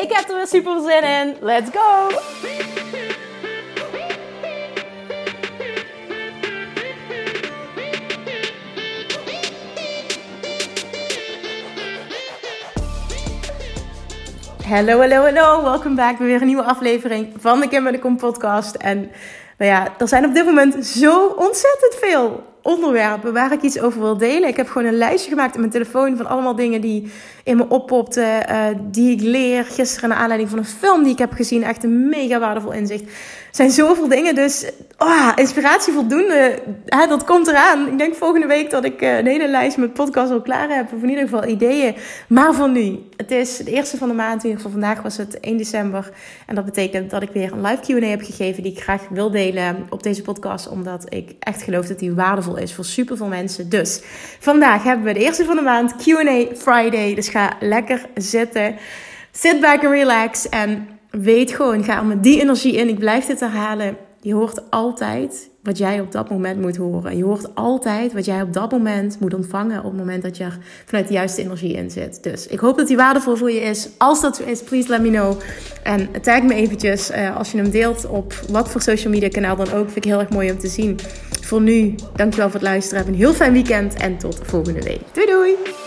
Ik heb er weer super zin in. Let's go! Hallo, hallo, hallo. Welkom back bij weer een nieuwe aflevering van de Kim de Kom podcast. En nou ja, er zijn op dit moment zo ontzettend veel onderwerpen waar ik iets over wil delen. Ik heb gewoon een lijstje gemaakt in mijn telefoon van allemaal dingen die in me oppopten, uh, die ik leer. Gisteren naar aanleiding van een film die ik heb gezien, echt een mega waardevol inzicht. Zijn zoveel dingen, dus oh, inspiratie voldoende, dat komt eraan. Ik denk volgende week dat ik uh, een hele lijst met podcasts al klaar heb, of in ieder geval ideeën. Maar voor nu, het is de eerste van de maand, in ieder geval vandaag was het 1 december. En dat betekent dat ik weer een live Q&A heb gegeven die ik graag wil delen op deze podcast, omdat ik echt geloof dat die waardevol is voor super veel mensen. Dus vandaag hebben we de eerste van de maand Q&A Friday. Dus ga lekker zitten. Sit back and relax en weet gewoon, ga er met die energie in. Ik blijf dit herhalen. Je hoort altijd wat jij op dat moment moet horen. Je hoort altijd wat jij op dat moment moet ontvangen op het moment dat je er vanuit de juiste energie in zit. Dus ik hoop dat die waardevol voor je is. Als dat zo is, please let me know. En tag me eventjes uh, als je hem deelt op wat voor social media kanaal dan ook. Vind ik heel erg mooi om te zien. Voor nu, dankjewel voor het luisteren. Heb een heel fijn weekend en tot volgende week. Doei doei!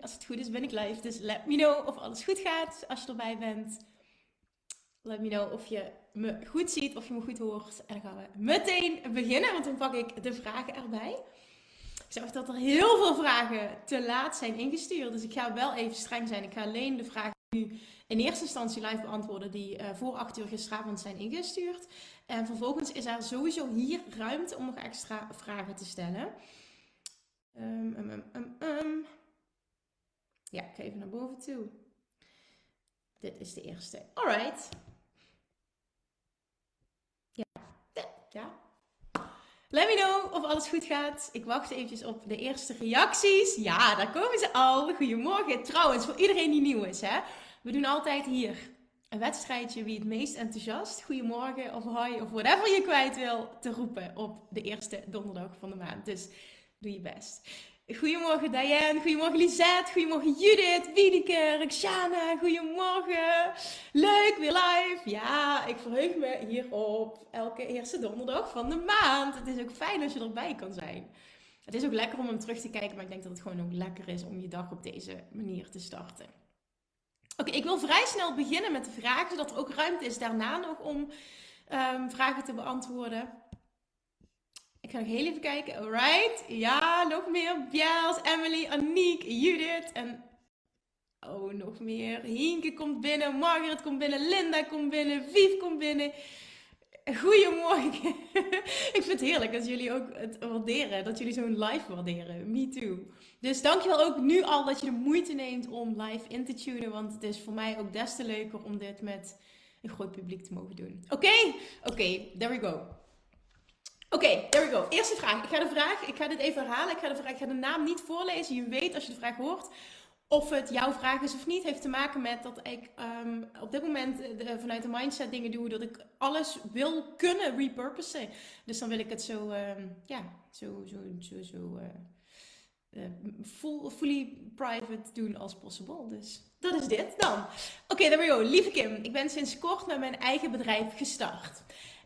Als het goed is, ben ik live. Dus let me know of alles goed gaat als je erbij bent. Let me know of je me goed ziet, of je me goed hoort. En dan gaan we meteen beginnen, want dan pak ik de vragen erbij. Ik zag dat er heel veel vragen te laat zijn ingestuurd. Dus ik ga wel even streng zijn. Ik ga alleen de vragen nu in eerste instantie live beantwoorden die uh, voor 8 uur gisteravond zijn ingestuurd. En vervolgens is er sowieso hier ruimte om nog extra vragen te stellen. Um, um, um, ja, ik ga even naar boven toe. Dit is de eerste. Alright. Ja. Ja. Let me know of alles goed gaat. Ik wacht eventjes op de eerste reacties. Ja, daar komen ze al. Goedemorgen. Trouwens, voor iedereen die nieuw is, hè. We doen altijd hier een wedstrijdje wie het meest enthousiast goedemorgen of hoi of whatever je kwijt wil te roepen op de eerste donderdag van de maand. Dus doe je best. Goedemorgen Diane, goedemorgen Lisette, goedemorgen Judith, Wiedeke, Roxana, goedemorgen. Leuk, weer live. Ja, ik verheug me hierop elke eerste donderdag van de maand. Het is ook fijn als je erbij kan zijn. Het is ook lekker om hem terug te kijken, maar ik denk dat het gewoon ook lekker is om je dag op deze manier te starten. Oké, ik wil vrij snel beginnen met de vragen, zodat er ook ruimte is daarna nog om um, vragen te beantwoorden. Ik ga nog heel even kijken. Alright. Ja, nog meer. Bjels, Emily, Aniek, Judith en... Oh, nog meer. Hienke komt binnen. Margaret komt binnen. Linda komt binnen. Vief komt binnen. Goedemorgen. ik vind het heerlijk dat jullie ook het waarderen. Dat jullie zo'n live waarderen. Me too. Dus dankjewel ook nu al dat je de moeite neemt om live in te tunen. Want het is voor mij ook des te leuker om dit met een groot publiek te mogen doen. Oké? Oké, there we go. Oké, there we go. Eerste vraag. Ik ga de vraag, ik ga dit even herhalen. Ik ga, de vraag, ik ga de naam niet voorlezen. Je weet als je de vraag hoort of het jouw vraag is of niet. Heeft te maken met dat ik um, op dit moment de, vanuit de mindset dingen doe. Dat ik alles wil kunnen repurposen. Dus dan wil ik het zo, um, ja, zo, zo, zo, zo uh, uh, full, fully private doen als possible. Dus dat is dit dan. Oké, okay, there we go. Lieve Kim, ik ben sinds kort met mijn eigen bedrijf gestart.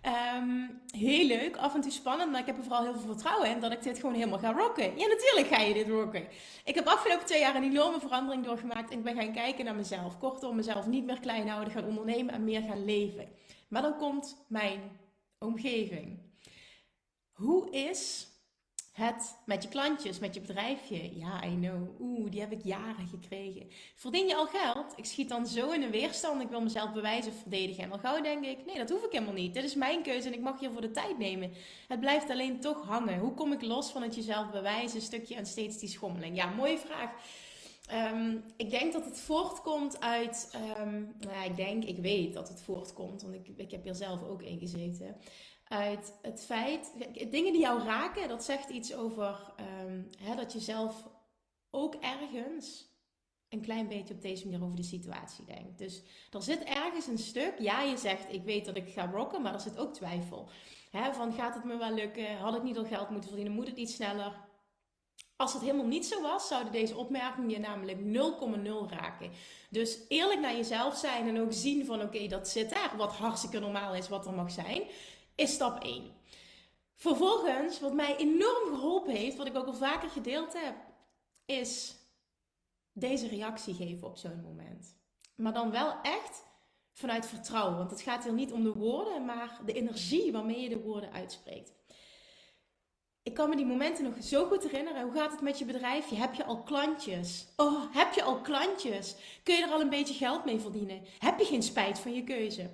Um, heel leuk, af en toe spannend, maar ik heb er vooral heel veel vertrouwen in dat ik dit gewoon helemaal ga rocken. Ja, natuurlijk ga je dit rocken. Ik heb afgelopen twee jaar een enorme verandering doorgemaakt en ik ben gaan kijken naar mezelf. Kortom, mezelf niet meer klein houden, gaan ondernemen en meer gaan leven. Maar dan komt mijn omgeving. Hoe is Het met je klantjes, met je bedrijfje. Ja, I know. Oeh, die heb ik jaren gekregen. Verdien je al geld? Ik schiet dan zo in een weerstand. Ik wil mezelf bewijzen of verdedigen. En al gauw denk ik, nee, dat hoef ik helemaal niet. Dit is mijn keuze en ik mag hiervoor de tijd nemen. Het blijft alleen toch hangen. Hoe kom ik los van het jezelf bewijzen? Stukje en steeds die schommeling. Ja, mooie vraag. Um, ik denk dat het voortkomt uit. Um, nou, ik denk, ik weet dat het voortkomt, want ik, ik heb hier zelf ook in gezeten uit het feit, dingen die jou raken, dat zegt iets over um, hè, dat je zelf ook ergens een klein beetje op deze manier over de situatie denkt. Dus er zit ergens een stuk, ja, je zegt ik weet dat ik ga rocken, maar er zit ook twijfel. Hè, van gaat het me wel lukken? Had ik niet al geld moeten verdienen? Moet het niet sneller? Als het helemaal niet zo was, zouden deze opmerkingen je namelijk 0,0 raken. Dus eerlijk naar jezelf zijn en ook zien van oké, dat zit er, wat hartstikke normaal is, wat er mag zijn is stap 1. Vervolgens, wat mij enorm geholpen heeft, wat ik ook al vaker gedeeld heb, is deze reactie geven op zo'n moment. Maar dan wel echt vanuit vertrouwen. Want het gaat hier niet om de woorden, maar de energie waarmee je de woorden uitspreekt. Ik kan me die momenten nog zo goed herinneren. Hoe gaat het met je bedrijfje? Heb je al klantjes? Oh, heb je al klantjes? Kun je er al een beetje geld mee verdienen? Heb je geen spijt van je keuze?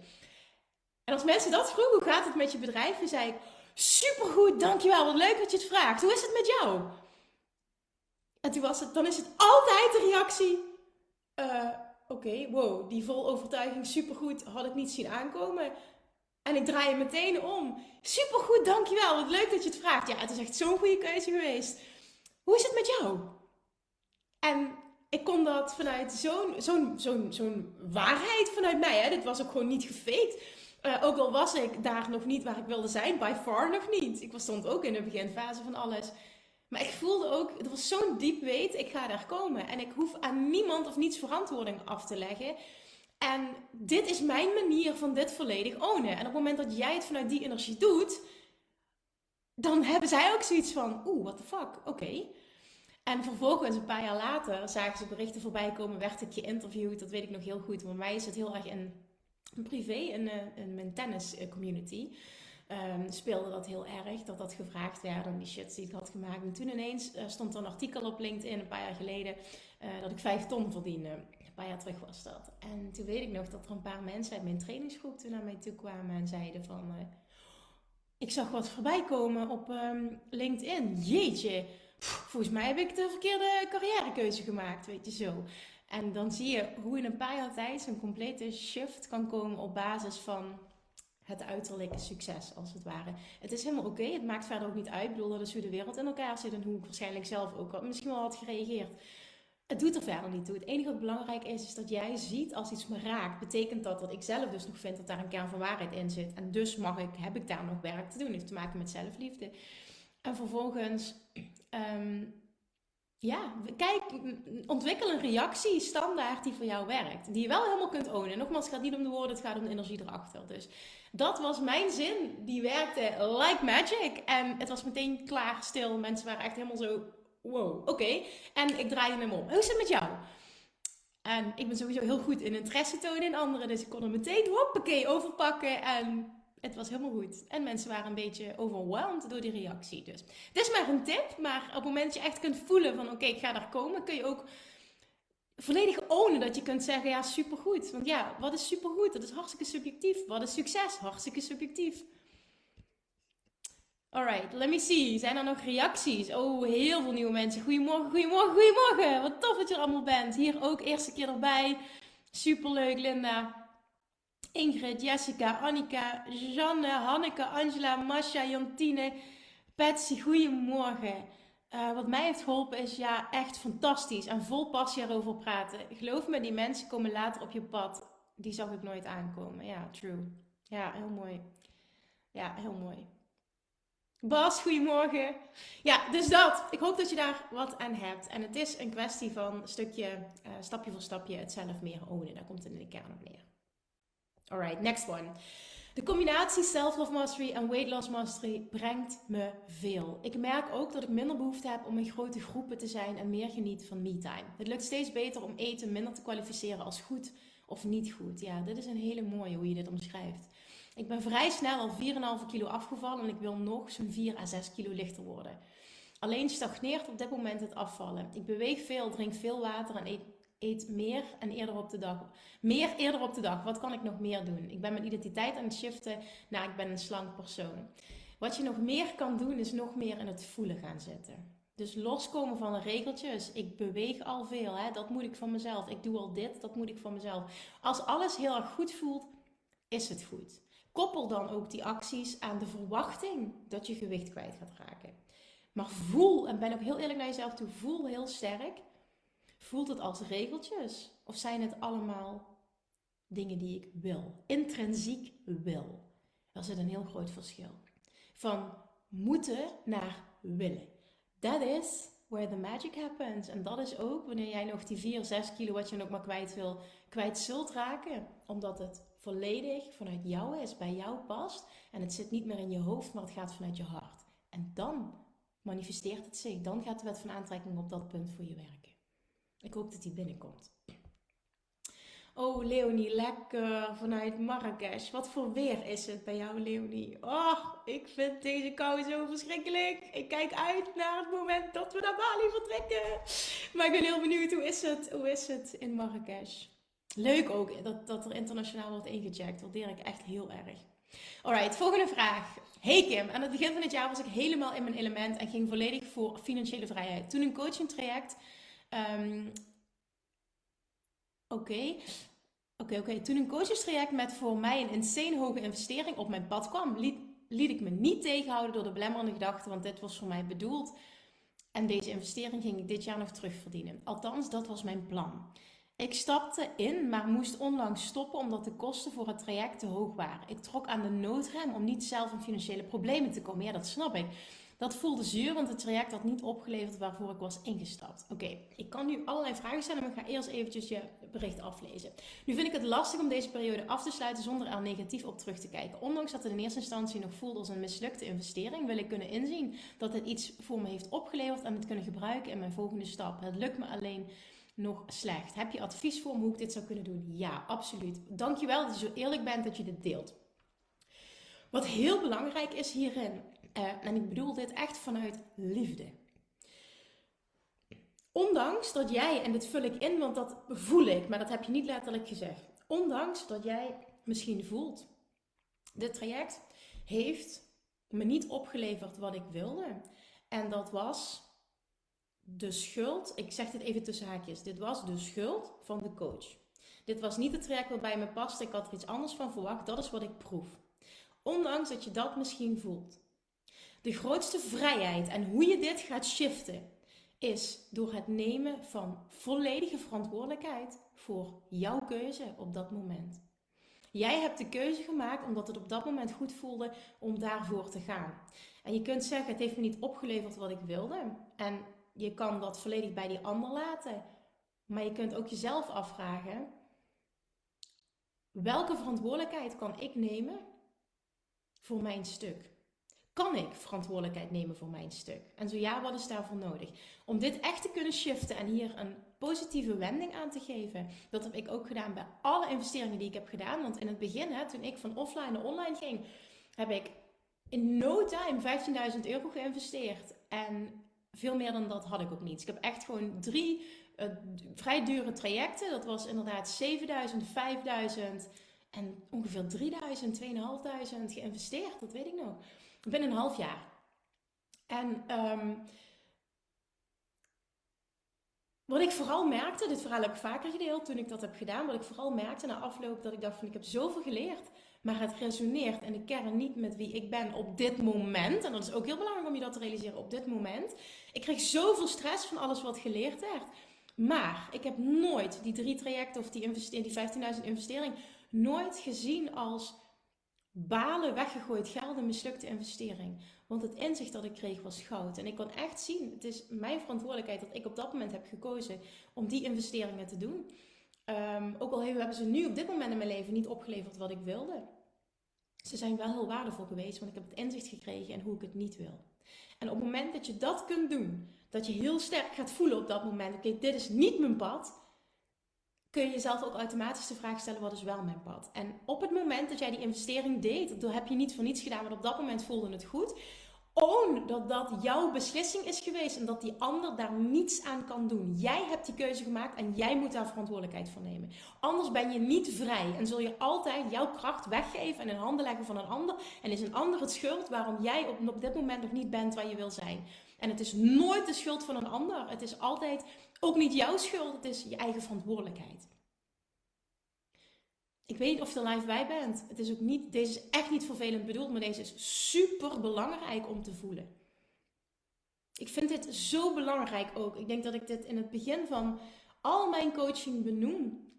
En als mensen dat vroegen, hoe gaat het met je bedrijf? Dan zei ik, supergoed, dankjewel, wat leuk dat je het vraagt. Hoe is het met jou? En toen was het, dan is het altijd de reactie, uh, oké, wow, die vol overtuiging, supergoed, had ik niet zien aankomen. En ik draai je meteen om. Supergoed, dankjewel, wat leuk dat je het vraagt. Ja, het is echt zo'n goede keuze geweest. Hoe is het met jou? En ik kon dat vanuit zo'n waarheid vanuit mij. Hè? Dit was ook gewoon niet gefaked. Uh, ook al was ik daar nog niet waar ik wilde zijn, by far nog niet. Ik stond ook in de beginfase van alles. Maar ik voelde ook, er was zo'n diep weet, ik ga daar komen. En ik hoef aan niemand of niets verantwoording af te leggen. En dit is mijn manier van dit volledig ownen. En op het moment dat jij het vanuit die energie doet, dan hebben zij ook zoiets van, oeh, what the fuck, oké. En vervolgens, een paar jaar later, zagen ze berichten voorbij komen, werd ik geïnterviewd. Dat weet ik nog heel goed. Want mij is het heel erg in privé in, uh, in mijn tennis eh, community. Um, speelde dat heel erg, dat dat gevraagd werd en die shit die ik had gemaakt. En toen ineens uh, stond er een artikel op LinkedIn een paar jaar geleden dat ik vijf ton verdiende. Een paar jaar terug was dat. En toen weet ik nog dat er een paar mensen uit mijn trainingsgroep toen naar mij toe kwamen en zeiden van... Ik zag wat voorbij komen op um, LinkedIn. Jeetje, volgens mij heb ik de verkeerde carrièrekeuze gemaakt, weet je zo. En dan zie je hoe in een paar jaar tijd zo'n complete shift kan komen op basis van het uiterlijke succes, als het ware. Het is helemaal oké, het maakt verder ook niet uit. Ik bedoel, dat is hoe de wereld in elkaar zit en hoe ik waarschijnlijk zelf ook misschien wel had gereageerd. Het doet er verder niet toe. Het enige wat belangrijk is, is dat jij ziet als iets me raakt. Betekent dat dat ik zelf dus nog vind dat daar een kern van waarheid in zit. En dus mag ik, heb ik daar nog werk te doen. Het heeft te maken met zelfliefde. En vervolgens um, ja, kijk, ontwikkel een reactie standaard die voor jou werkt. Die je wel helemaal kunt ownen. Nogmaals, het gaat niet om de woorden, het gaat om de energie erachter. Dus dat was mijn zin. Die werkte like magic. En het was meteen klaar, stil. Mensen waren echt helemaal zo, wow, oké. En ik draaide hem om. Hoe is het met jou? En ik ben sowieso heel goed in interesse tonen in anderen. Dus ik kon er meteen, hoppakee, overpakken. En het was helemaal goed. En mensen waren een beetje overweldigd door die reactie. Dus dit is maar een tip. Maar op het moment dat je echt kunt voelen van oké, ik ga daar komen, kun je ook volledig ownen dat je kunt zeggen ja, supergoed. Want ja, wat is supergoed? Dat is hartstikke subjectief. Wat is succes? Hartstikke subjectief. Alright, let me see. Zijn er nog reacties? Oh, heel veel nieuwe mensen. Goedemorgen, goedemorgen, goedemorgen. Wat tof dat je er allemaal bent. Hier ook eerste keer erbij. Superleuk, Linda. Ingrid, Jessica, Annika, Janne, Hanneke, Angela, Masha, Jantine, Patsy, goedemorgen. Uh, wat mij heeft geholpen is ja, echt fantastisch en vol passie erover praten. Geloof me, die mensen komen later op je pad. Die zag ik nooit aankomen. Ja, true. Ja, heel mooi. Ja, heel mooi. Bas, goedemorgen. Ja, dus dat. Ik hoop dat je daar wat aan hebt. En het is een kwestie van stukje, uh, stapje voor stapje, het zelf meer ownen. Daar komt het in de kern op neer. Alright, next one. De combinatie self-love mastery en weight loss mastery brengt me veel. Ik merk ook dat ik minder behoefte heb om in grote groepen te zijn en meer geniet van me-time. Het lukt steeds beter om eten minder te kwalificeren als goed of niet goed. Ja, dit is een hele mooie hoe je dit omschrijft. Ik ben vrij snel al 4,5 kilo afgevallen en ik wil nog zo'n 4 à 6 kilo lichter worden. Alleen stagneert op dit moment het afvallen. Ik beweeg veel, drink veel water en eet, eet meer en eerder op de dag. Meer eerder op de dag. Wat kan ik nog meer doen? Ik ben mijn identiteit aan het shiften naar ik ben een slank persoon. Wat je nog meer kan doen is nog meer in het voelen gaan zitten. Dus loskomen van de regeltjes. Ik beweeg al veel, hè? dat moet ik van mezelf. Ik doe al dit, dat moet ik van mezelf. Als alles heel erg goed voelt, is het goed. Koppel dan ook die acties aan de verwachting dat je gewicht kwijt gaat raken. Maar voel, en ben ook heel eerlijk naar jezelf toe, voel heel sterk. Voelt het als regeltjes? Of zijn het allemaal dingen die ik wil? Intrinsiek wil. Er zit een heel groot verschil. Van moeten naar willen. That is where the magic happens. En dat is ook wanneer jij nog die 4, 6 kilo wat je nog maar kwijt wil, kwijt zult raken. Omdat het volledig vanuit jou is, bij jou past. En het zit niet meer in je hoofd, maar het gaat vanuit je hart. En dan manifesteert het zich. Dan gaat de wet van aantrekking op dat punt voor je werken. Ik hoop dat die binnenkomt. Oh, Leonie, lekker vanuit Marrakesh. Wat voor weer is het bij jou, Leonie? Oh, ik vind deze kou zo verschrikkelijk. Ik kijk uit naar het moment dat we naar Bali vertrekken. Maar ik ben heel benieuwd, hoe is het, hoe is het in Marrakesh? Leuk ook dat, dat er internationaal wordt ingecheckt. Waardeer ik echt heel erg. Alright, volgende vraag. Hey Kim, aan het begin van het jaar was ik helemaal in mijn element en ging volledig voor financiële vrijheid. Toen een coaching traject ehm, Oké. Oké, oké. Toen een coachingstraject met voor mij een insane hoge investering op mijn pad kwam, liet, liet ik me niet tegenhouden door de belemmerende gedachten, want dit was voor mij bedoeld. En deze investering ging ik dit jaar nog terugverdienen. Althans, dat was mijn plan. Ik stapte in, maar moest onlangs stoppen omdat de kosten voor het traject te hoog waren. Ik trok aan de noodrem om niet zelf in financiële problemen te komen. Ja, dat snap ik. Dat voelde zuur, want het traject had niet opgeleverd waarvoor ik was ingestapt. Oké, ik kan nu allerlei vragen stellen, maar ik ga eerst eventjes je bericht aflezen. Nu vind ik het lastig om deze periode af te sluiten zonder er negatief op terug te kijken. Ondanks dat het in eerste instantie nog voelde als een mislukte investering, wil ik kunnen inzien dat het iets voor me heeft opgeleverd en het kunnen gebruiken in mijn volgende stap. Het lukt me alleen nog slecht. Heb je advies voor me hoe ik dit zou kunnen doen? Ja, absoluut. Dankjewel dat je zo eerlijk bent dat je dit deelt. Wat heel belangrijk is hierin, uh, en ik bedoel dit echt vanuit liefde. Ondanks dat jij, en dit vul ik in, want dat voel ik, maar dat heb je niet letterlijk gezegd. Ondanks dat jij misschien voelt, dit traject heeft me niet opgeleverd wat ik wilde. En dat was de schuld, ik zeg dit even tussen haakjes, dit was de schuld van de coach. Dit was niet het traject waarbij me past, ik had er iets anders van verwacht, dat is wat ik proef. Ondanks dat je dat misschien voelt. De grootste vrijheid en hoe je dit gaat shiften is door het nemen van volledige verantwoordelijkheid voor jouw keuze op dat moment. Jij hebt de keuze gemaakt omdat het op dat moment goed voelde om daarvoor te gaan. En je kunt zeggen: het heeft me niet opgeleverd wat ik wilde. En je kan dat volledig bij die ander laten. Maar je kunt ook jezelf afvragen: welke verantwoordelijkheid kan ik nemen voor mijn stuk? Kan ik verantwoordelijkheid nemen voor mijn stuk? En zo ja, wat is daarvoor nodig? Om dit echt te kunnen shiften en hier een positieve wending aan te geven. Dat heb ik ook gedaan bij alle investeringen die ik heb gedaan. Want in het begin, hè, toen ik van offline naar online ging, heb ik in no time 15.000 euro geïnvesteerd. En veel meer dan dat had ik ook niet. ik heb echt gewoon drie uh, vrij dure trajecten. Dat was inderdaad 7000, 5000 en ongeveer 3000, 2500 geïnvesteerd. Dat weet ik nog. Binnen een half jaar. En um, wat ik vooral merkte, dit verhaal heb ik vaker gedeeld toen ik dat heb gedaan. Wat ik vooral merkte na afloop, dat ik dacht van ik heb zoveel geleerd. Maar het resoneert in de kern niet met wie ik ben op dit moment. En dat is ook heel belangrijk om je dat te realiseren op dit moment. Ik kreeg zoveel stress van alles wat geleerd werd. Maar ik heb nooit die drie trajecten of die, die 15.000 investering nooit gezien als balen, weggegooid geld, een mislukte investering. Want het inzicht dat ik kreeg was goud. En ik kon echt zien, het is mijn verantwoordelijkheid dat ik op dat moment heb gekozen om die investeringen te doen. Um, ook al hebben ze nu op dit moment in mijn leven niet opgeleverd wat ik wilde. Ze zijn wel heel waardevol geweest, want ik heb het inzicht gekregen in hoe ik het niet wil. En op het moment dat je dat kunt doen, dat je heel sterk gaat voelen op dat moment, oké, dit is niet mijn pad, kun je jezelf ook automatisch de vraag stellen: wat is wel mijn pad? En op het moment dat jij die investering deed, heb je niet voor niets gedaan, maar op dat moment voelde het goed. Own dat dat jouw beslissing is geweest en dat die ander daar niets aan kan doen. Jij hebt die keuze gemaakt en jij moet daar verantwoordelijkheid voor nemen. Anders ben je niet vrij en zul je altijd jouw kracht weggeven en in handen leggen van een ander. En is een ander het schuld waarom jij op, op dit moment nog niet bent waar je wil zijn. En het is nooit de schuld van een ander. Het is altijd ook niet jouw schuld, het is je eigen verantwoordelijkheid. Ik weet niet of je er live bij bent. Het is ook niet, deze is echt niet vervelend bedoeld, maar deze is super belangrijk om te voelen. Ik vind dit zo belangrijk ook. Ik denk dat ik dit in het begin van al mijn coaching benoem.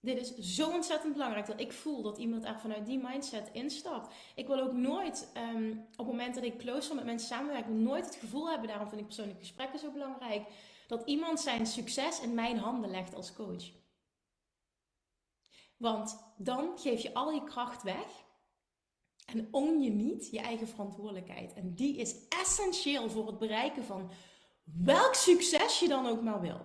Dit is zo ontzettend belangrijk dat ik voel dat iemand er vanuit die mindset instapt. Ik wil ook nooit, um, op het moment dat ik closer met mensen samenwerk, nooit het gevoel hebben, daarom vind ik persoonlijke gesprekken zo belangrijk, dat iemand zijn succes in mijn handen legt als coach. Want dan geef je al je kracht weg en own je niet je eigen verantwoordelijkheid. En die is essentieel voor het bereiken van welk succes je dan ook maar wil.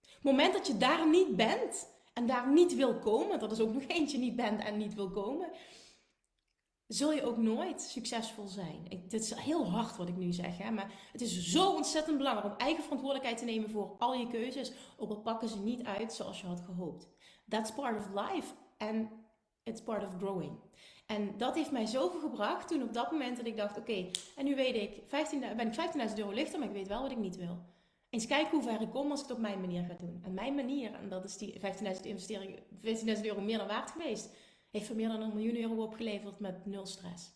Het moment dat je daar niet bent en daar niet wil komen, dat is ook nog eentje niet bent en niet wil komen, zul je ook nooit succesvol zijn. Ik, dit is heel hard wat ik nu zeg, hè, maar het is zo ontzettend belangrijk om eigen verantwoordelijkheid te nemen voor al je keuzes, ook al pakken ze niet uit zoals je had gehoopt. That's part of life and it's part of growing. En dat heeft mij zoveel gebracht toen op dat moment dat ik dacht, oké, en nu weet ik, 15, ben ik 15.000 euro lichter, maar ik weet wel wat ik niet wil. Eens kijken hoe ver ik kom als ik het op mijn manier ga doen. En mijn manier, en dat is die 15.000 investering, 15.000 euro meer dan waard geweest, heeft voor meer dan een miljoen euro opgeleverd met nul stress.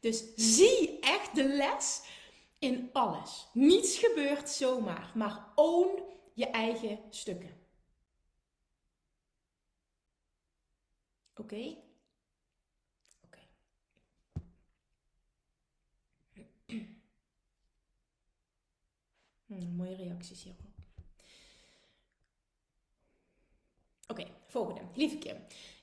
Dus zie echt de les in alles. Niets gebeurt zomaar, maar own je eigen stukken. Oké? Oké. Hmm, mooie reacties hierop. Oké, volgende. Lieve Kim.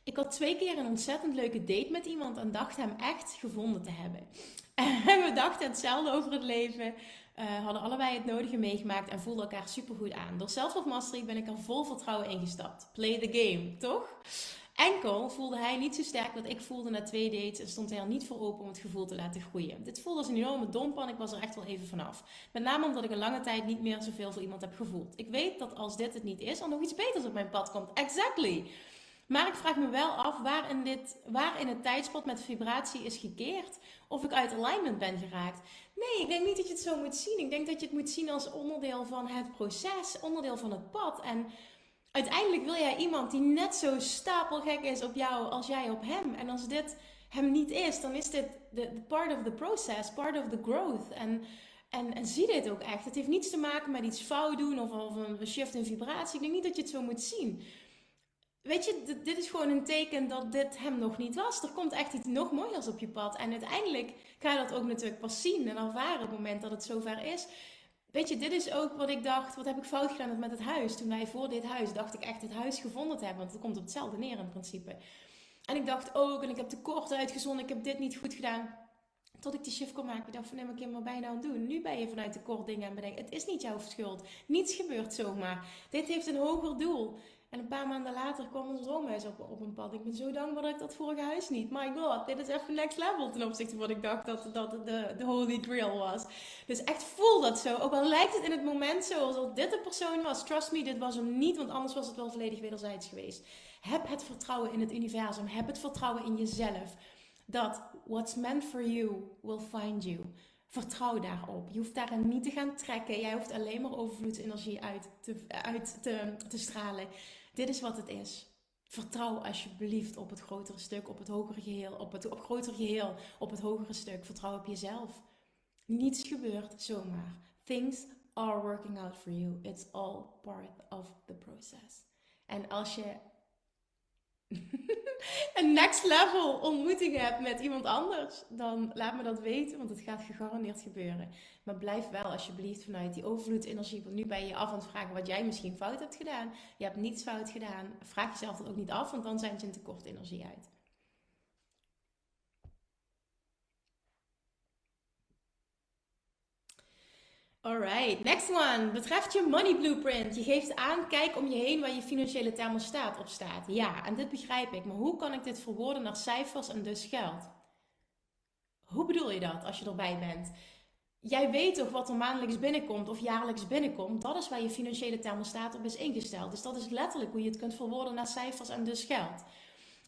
Ik had twee keer een ontzettend leuke date met iemand en dacht hem echt gevonden te hebben. En we dachten hetzelfde over het leven, uh, hadden allebei het nodige meegemaakt en voelden elkaar supergoed aan. Door zelfmastery ben ik er vol vertrouwen ingestapt. Play the game, toch? Enkel voelde hij niet zo sterk wat ik voelde na twee dates en stond hij er niet voor open om het gevoel te laten groeien. Dit voelde als een enorme domp en ik was er echt wel even vanaf. Met name omdat ik een lange tijd niet meer zoveel voor iemand heb gevoeld. Ik weet dat als dit het niet is, er nog iets beters op mijn pad komt. Exactly! Maar ik vraag me wel af waar in, dit, waar in het tijdspot met vibratie is gekeerd. Of ik uit alignment ben geraakt. Nee, ik denk niet dat je het zo moet zien. Ik denk dat je het moet zien als onderdeel van het proces, onderdeel van het pad. En uiteindelijk wil jij iemand die net zo stapelgek is op jou als jij op hem. En als dit hem niet is, dan is dit de part of the process, part of the growth. En, en, en zie dit ook echt. Het heeft niets te maken met iets fout doen of, of een shift in vibratie. Ik denk niet dat je het zo moet zien. Weet je, dit is gewoon een teken dat dit hem nog niet was. Er komt echt iets nog mooiers op je pad. En uiteindelijk ga je dat ook natuurlijk pas zien en ervaren op het moment dat het zover is. Weet je, dit is ook wat ik dacht, wat heb ik fout gedaan met het huis? Toen wij voor dit huis, dacht ik echt het huis gevonden te hebben. Want het komt op hetzelfde neer in principe. En ik dacht ook, en ik heb tekort uitgezonden, ik heb dit niet goed gedaan. Tot ik die shift kon maken. Ik dacht van, nee, maar ben je nou aan het doen? Nu ben je vanuit tekort dingen aan bedenken. Het is niet jouw schuld. Niets gebeurt zomaar. Dit heeft een hoger doel. En een paar maanden later kwam ons droomhuis op, op een pad. Ik ben zo dankbaar dat ik dat vorige huis niet. My god, dit is even next level ten opzichte van wat ik dacht dat, dat de, de holy grail was. Dus echt voel dat zo. Ook al lijkt het in het moment zo alsof dit de persoon was. Trust me, dit was hem niet, want anders was het wel volledig wederzijds geweest. Heb het vertrouwen in het universum. Heb het vertrouwen in jezelf. Dat what's meant for you will find you. Vertrouw daarop. Je hoeft daarin niet te gaan trekken. Jij hoeft alleen maar overvloedsenergie uit te, uit te, te stralen. Dit is wat het is. Vertrouw alsjeblieft op het grotere stuk, op het hogere geheel, op het op grotere geheel, op het hogere stuk. Vertrouw op jezelf. Niets gebeurt zomaar. Things are working out for you. It's all part of the process. En als je een next level ontmoeting hebt met iemand anders, dan laat me dat weten, want het gaat gegarandeerd gebeuren. Maar blijf wel alsjeblieft vanuit die overvloedsenergie. Want nu ben je af aan het vragen wat jij misschien fout hebt gedaan. Je hebt niets fout gedaan. Vraag jezelf dat ook niet af, want dan zijn je in tekort energie uit. Alright, next one. Betreft je money blueprint. Je geeft aan, kijk om je heen waar je financiële thermostaat op staat. Ja, en dit begrijp ik. Maar hoe kan ik dit verwoorden naar cijfers en dus geld? Hoe bedoel je dat als je erbij bent? Jij weet toch wat er maandelijks binnenkomt of jaarlijks binnenkomt? Dat is waar je financiële thermostaat op is ingesteld. Dus dat is letterlijk hoe je het kunt verwoorden naar cijfers en dus geld.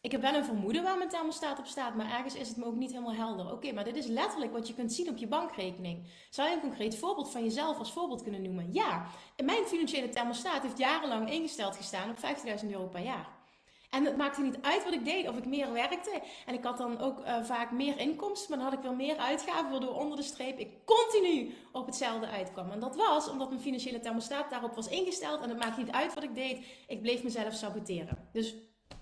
Ik heb wel een vermoeden waar mijn thermostaat op staat, maar ergens is het me ook niet helemaal helder. Oké, maar dit is letterlijk wat je kunt zien op je bankrekening. Zou je een concreet voorbeeld van jezelf als voorbeeld kunnen noemen? Ja, mijn financiële thermostaat heeft jarenlang ingesteld gestaan op 15.000 euro per jaar. En het maakte niet uit wat ik deed, of ik meer werkte. En ik had dan ook uh, vaak meer inkomsten, maar dan had ik wel meer uitgaven, waardoor onder de streep ik continu op hetzelfde uitkwam. En dat was omdat mijn financiële thermostaat daarop was ingesteld. En het maakte niet uit wat ik deed, ik bleef mezelf saboteren. Dus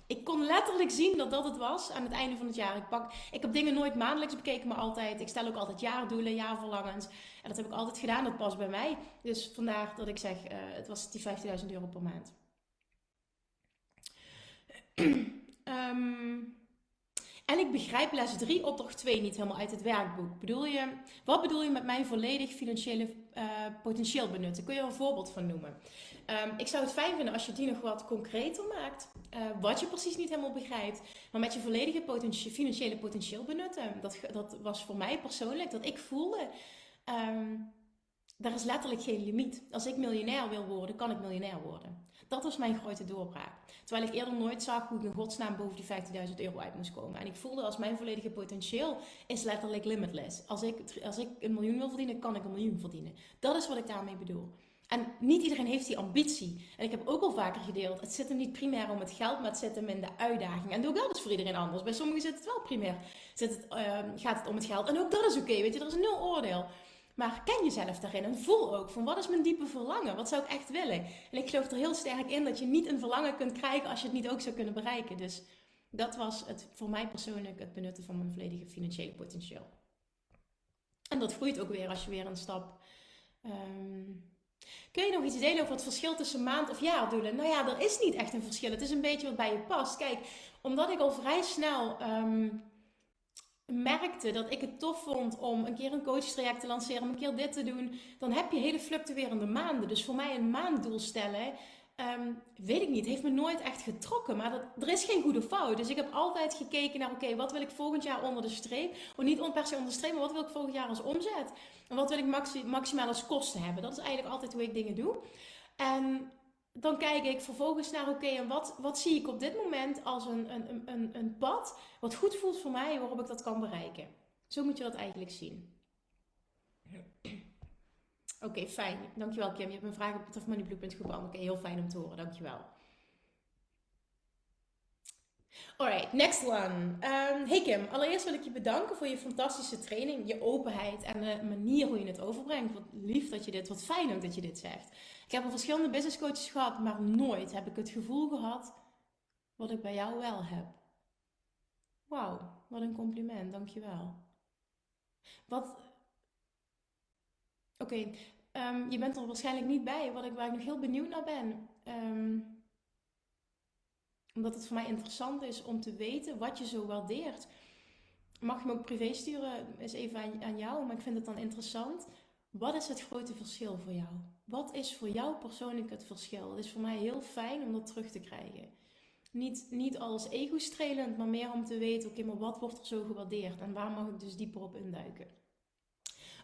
ik kon letterlijk zien dat dat het was aan het einde van het jaar. Ik, pak, ik heb dingen nooit maandelijks bekeken, maar altijd. Ik stel ook altijd jaardoelen, jaarverlangens. En dat heb ik altijd gedaan, dat past bij mij. Dus vandaar dat ik zeg, uh, het was die 15.000 euro per maand. um, en ik begrijp les 3, opdracht 2 niet helemaal uit het werkboek. Bedoel je, wat bedoel je met mijn volledig financiële uh, potentieel benutten? Kun je er een voorbeeld van noemen? Um, ik zou het fijn vinden als je die nog wat concreter maakt. Uh, wat je precies niet helemaal begrijpt. Maar met je volledige financiële potentieel benutten. Dat, dat was voor mij persoonlijk dat ik voelde. Um, er is letterlijk geen limiet. Als ik miljonair wil worden, kan ik miljonair worden. Dat was mijn grote doorbraak. Terwijl ik eerder nooit zag hoe ik in godsnaam boven die 15.000 euro uit moest komen. En ik voelde als mijn volledige potentieel is letterlijk limitless. Als ik, als ik een miljoen wil verdienen, kan ik een miljoen verdienen. Dat is wat ik daarmee bedoel. En niet iedereen heeft die ambitie. En ik heb ook al vaker gedeeld, het zit hem niet primair om het geld, maar het zit hem in de uitdaging. En ook dat is voor iedereen anders. Bij sommigen zit het wel primair. Zit het, uh, gaat het om het geld. En ook dat is oké, weet je, er is nul oordeel. Maar ken jezelf daarin en voel ook van wat is mijn diepe verlangen? Wat zou ik echt willen? En ik geloof er heel sterk in dat je niet een verlangen kunt krijgen als je het niet ook zou kunnen bereiken. Dus dat was het, voor mij persoonlijk het benutten van mijn volledige financiële potentieel. En dat groeit ook weer als je weer een stap. Um, kun je nog iets delen over het verschil tussen maand- of jaardoelen? Nou ja, er is niet echt een verschil. Het is een beetje wat bij je past. Kijk, omdat ik al vrij snel. Um, merkte dat ik het tof vond om een keer een coachtraject te lanceren, om een keer dit te doen, dan heb je hele fluctuerende maanden. Dus voor mij een maanddoel stellen, um, weet ik niet, heeft me nooit echt getrokken. Maar dat, er is geen goede fout. Dus ik heb altijd gekeken naar, oké, wat wil ik volgend jaar onder de streep? Of niet per se onder de streep, maar wat wil ik volgend jaar als omzet? En wat wil ik maxi maximaal als kosten hebben? Dat is eigenlijk altijd hoe ik dingen doe. En dan kijk ik vervolgens naar, oké, en wat, wat zie ik op dit moment als een, een, een, een pad wat goed voelt voor mij, waarop ik dat kan bereiken. Zo moet je dat eigenlijk zien. Oké, fijn. Dankjewel Kim. Je hebt mijn vraag op het Money Blueprint geband. Oké, heel fijn om te horen. Dankjewel. Alright, next one. Um, hey Kim, allereerst wil ik je bedanken voor je fantastische training, je openheid en de manier hoe je het overbrengt. Wat lief dat je dit, wat fijn ook dat je dit zegt. Ik heb al verschillende business coaches gehad, maar nooit heb ik het gevoel gehad wat ik bij jou wel heb. Wauw, wat een compliment, dankjewel. Wat. Oké, ehm, je bent er waarschijnlijk niet bij, wat ik, waar ik nog heel benieuwd naar ben. Um, omdat het voor mij interessant is om te weten wat je zo waardeert. Mag je me ook privé sturen, is even aan, aan jou, maar ik vind het dan interessant. Wat is het grote verschil voor jou? Wat is voor jou persoonlijk het verschil? Het is voor mij heel fijn om dat terug te krijgen. Niet, niet als ego-strelend, maar meer om te weten, oké, maar wat wordt er zo gewaardeerd? En waar mag ik dus dieper op induiken?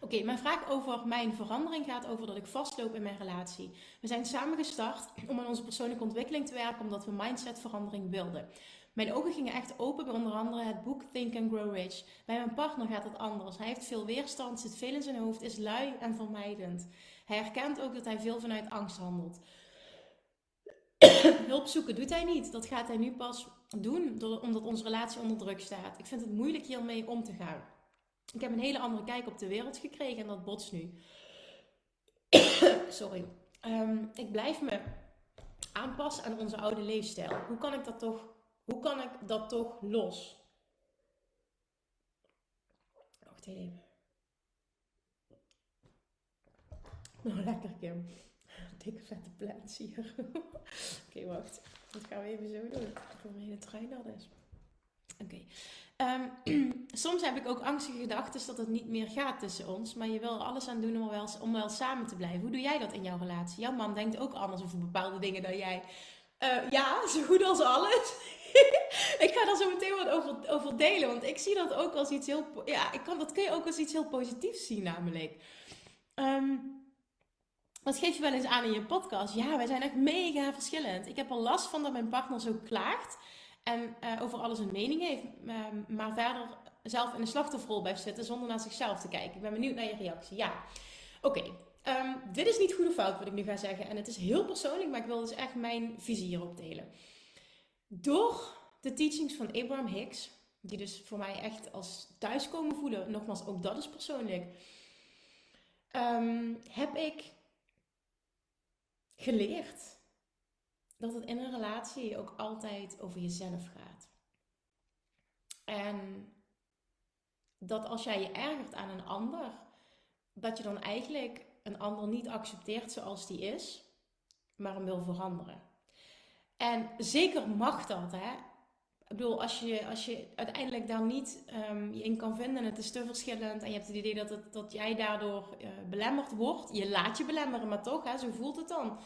Oké, mijn vraag over mijn verandering gaat over dat ik vastloop in mijn relatie. We zijn samen gestart om aan onze persoonlijke ontwikkeling te werken, omdat we mindsetverandering wilden. Mijn ogen gingen echt open bij onder andere het boek Think and Grow Rich. Bij mijn partner gaat het anders. Hij heeft veel weerstand, zit veel in zijn hoofd, is lui en vermijdend. Hij herkent ook dat hij veel vanuit angst handelt. Hulp zoeken doet hij niet. Dat gaat hij nu pas doen, omdat onze relatie onder druk staat. Ik vind het moeilijk hiermee om te gaan. Ik heb een hele andere kijk op de wereld gekregen en dat botst nu. Sorry. Um, ik blijf me aanpassen aan onze oude leefstijl. Hoe kan ik dat toch, hoe kan ik dat toch los? Wacht even. Nou, lekker Kim. Dikke vette plants hier. Oké, wacht. Dat gaan we even zo doen. Voor mijn hele trein dat is. Oké. Um, soms heb ik ook angstige gedachten dat het niet meer gaat tussen ons. Maar je wil er alles aan doen om wel, om wel samen te blijven. Hoe doe jij dat in jouw relatie? Jouw man denkt ook anders over bepaalde dingen dan jij. Uh, ja, zo goed als alles. ik ga daar zo meteen wat over, over delen, want ik zie dat ook als iets heel, ja, ik kan, dat kun je ook als iets heel positiefs zien namelijk. Um, wat geef je wel eens aan in je podcast? Ja, wij zijn echt mega verschillend. Ik heb er last van dat mijn partner zo klaagt en uh, over alles een mening heeft, ehm, maar verder zelf in de slachtofferrol blijft zitten zonder naar zichzelf te kijken. Ik ben benieuwd naar je reactie. Ja, oké. Ehm, dit is niet goed of fout wat ik nu ga zeggen. En het is heel persoonlijk, maar ik wil dus echt mijn visie hierop delen. Door de teachings van Abraham Hicks, die dus voor mij echt als thuiskomen voelen, nogmaals, ook dat is persoonlijk, um, heb ik geleerd dat het in een relatie ook altijd over jezelf gaat. En dat als jij je ergert aan een ander, dat je dan eigenlijk een ander niet accepteert zoals die is, maar hem wil veranderen. En zeker mag dat, hè? Ik bedoel, als je, als je uiteindelijk daar niet um, je in kan vinden, het is te verschillend en je hebt het idee dat, het, dat jij daardoor uh, belemmerd wordt, je laat je belemmeren, maar toch, hè, zo voelt het dan.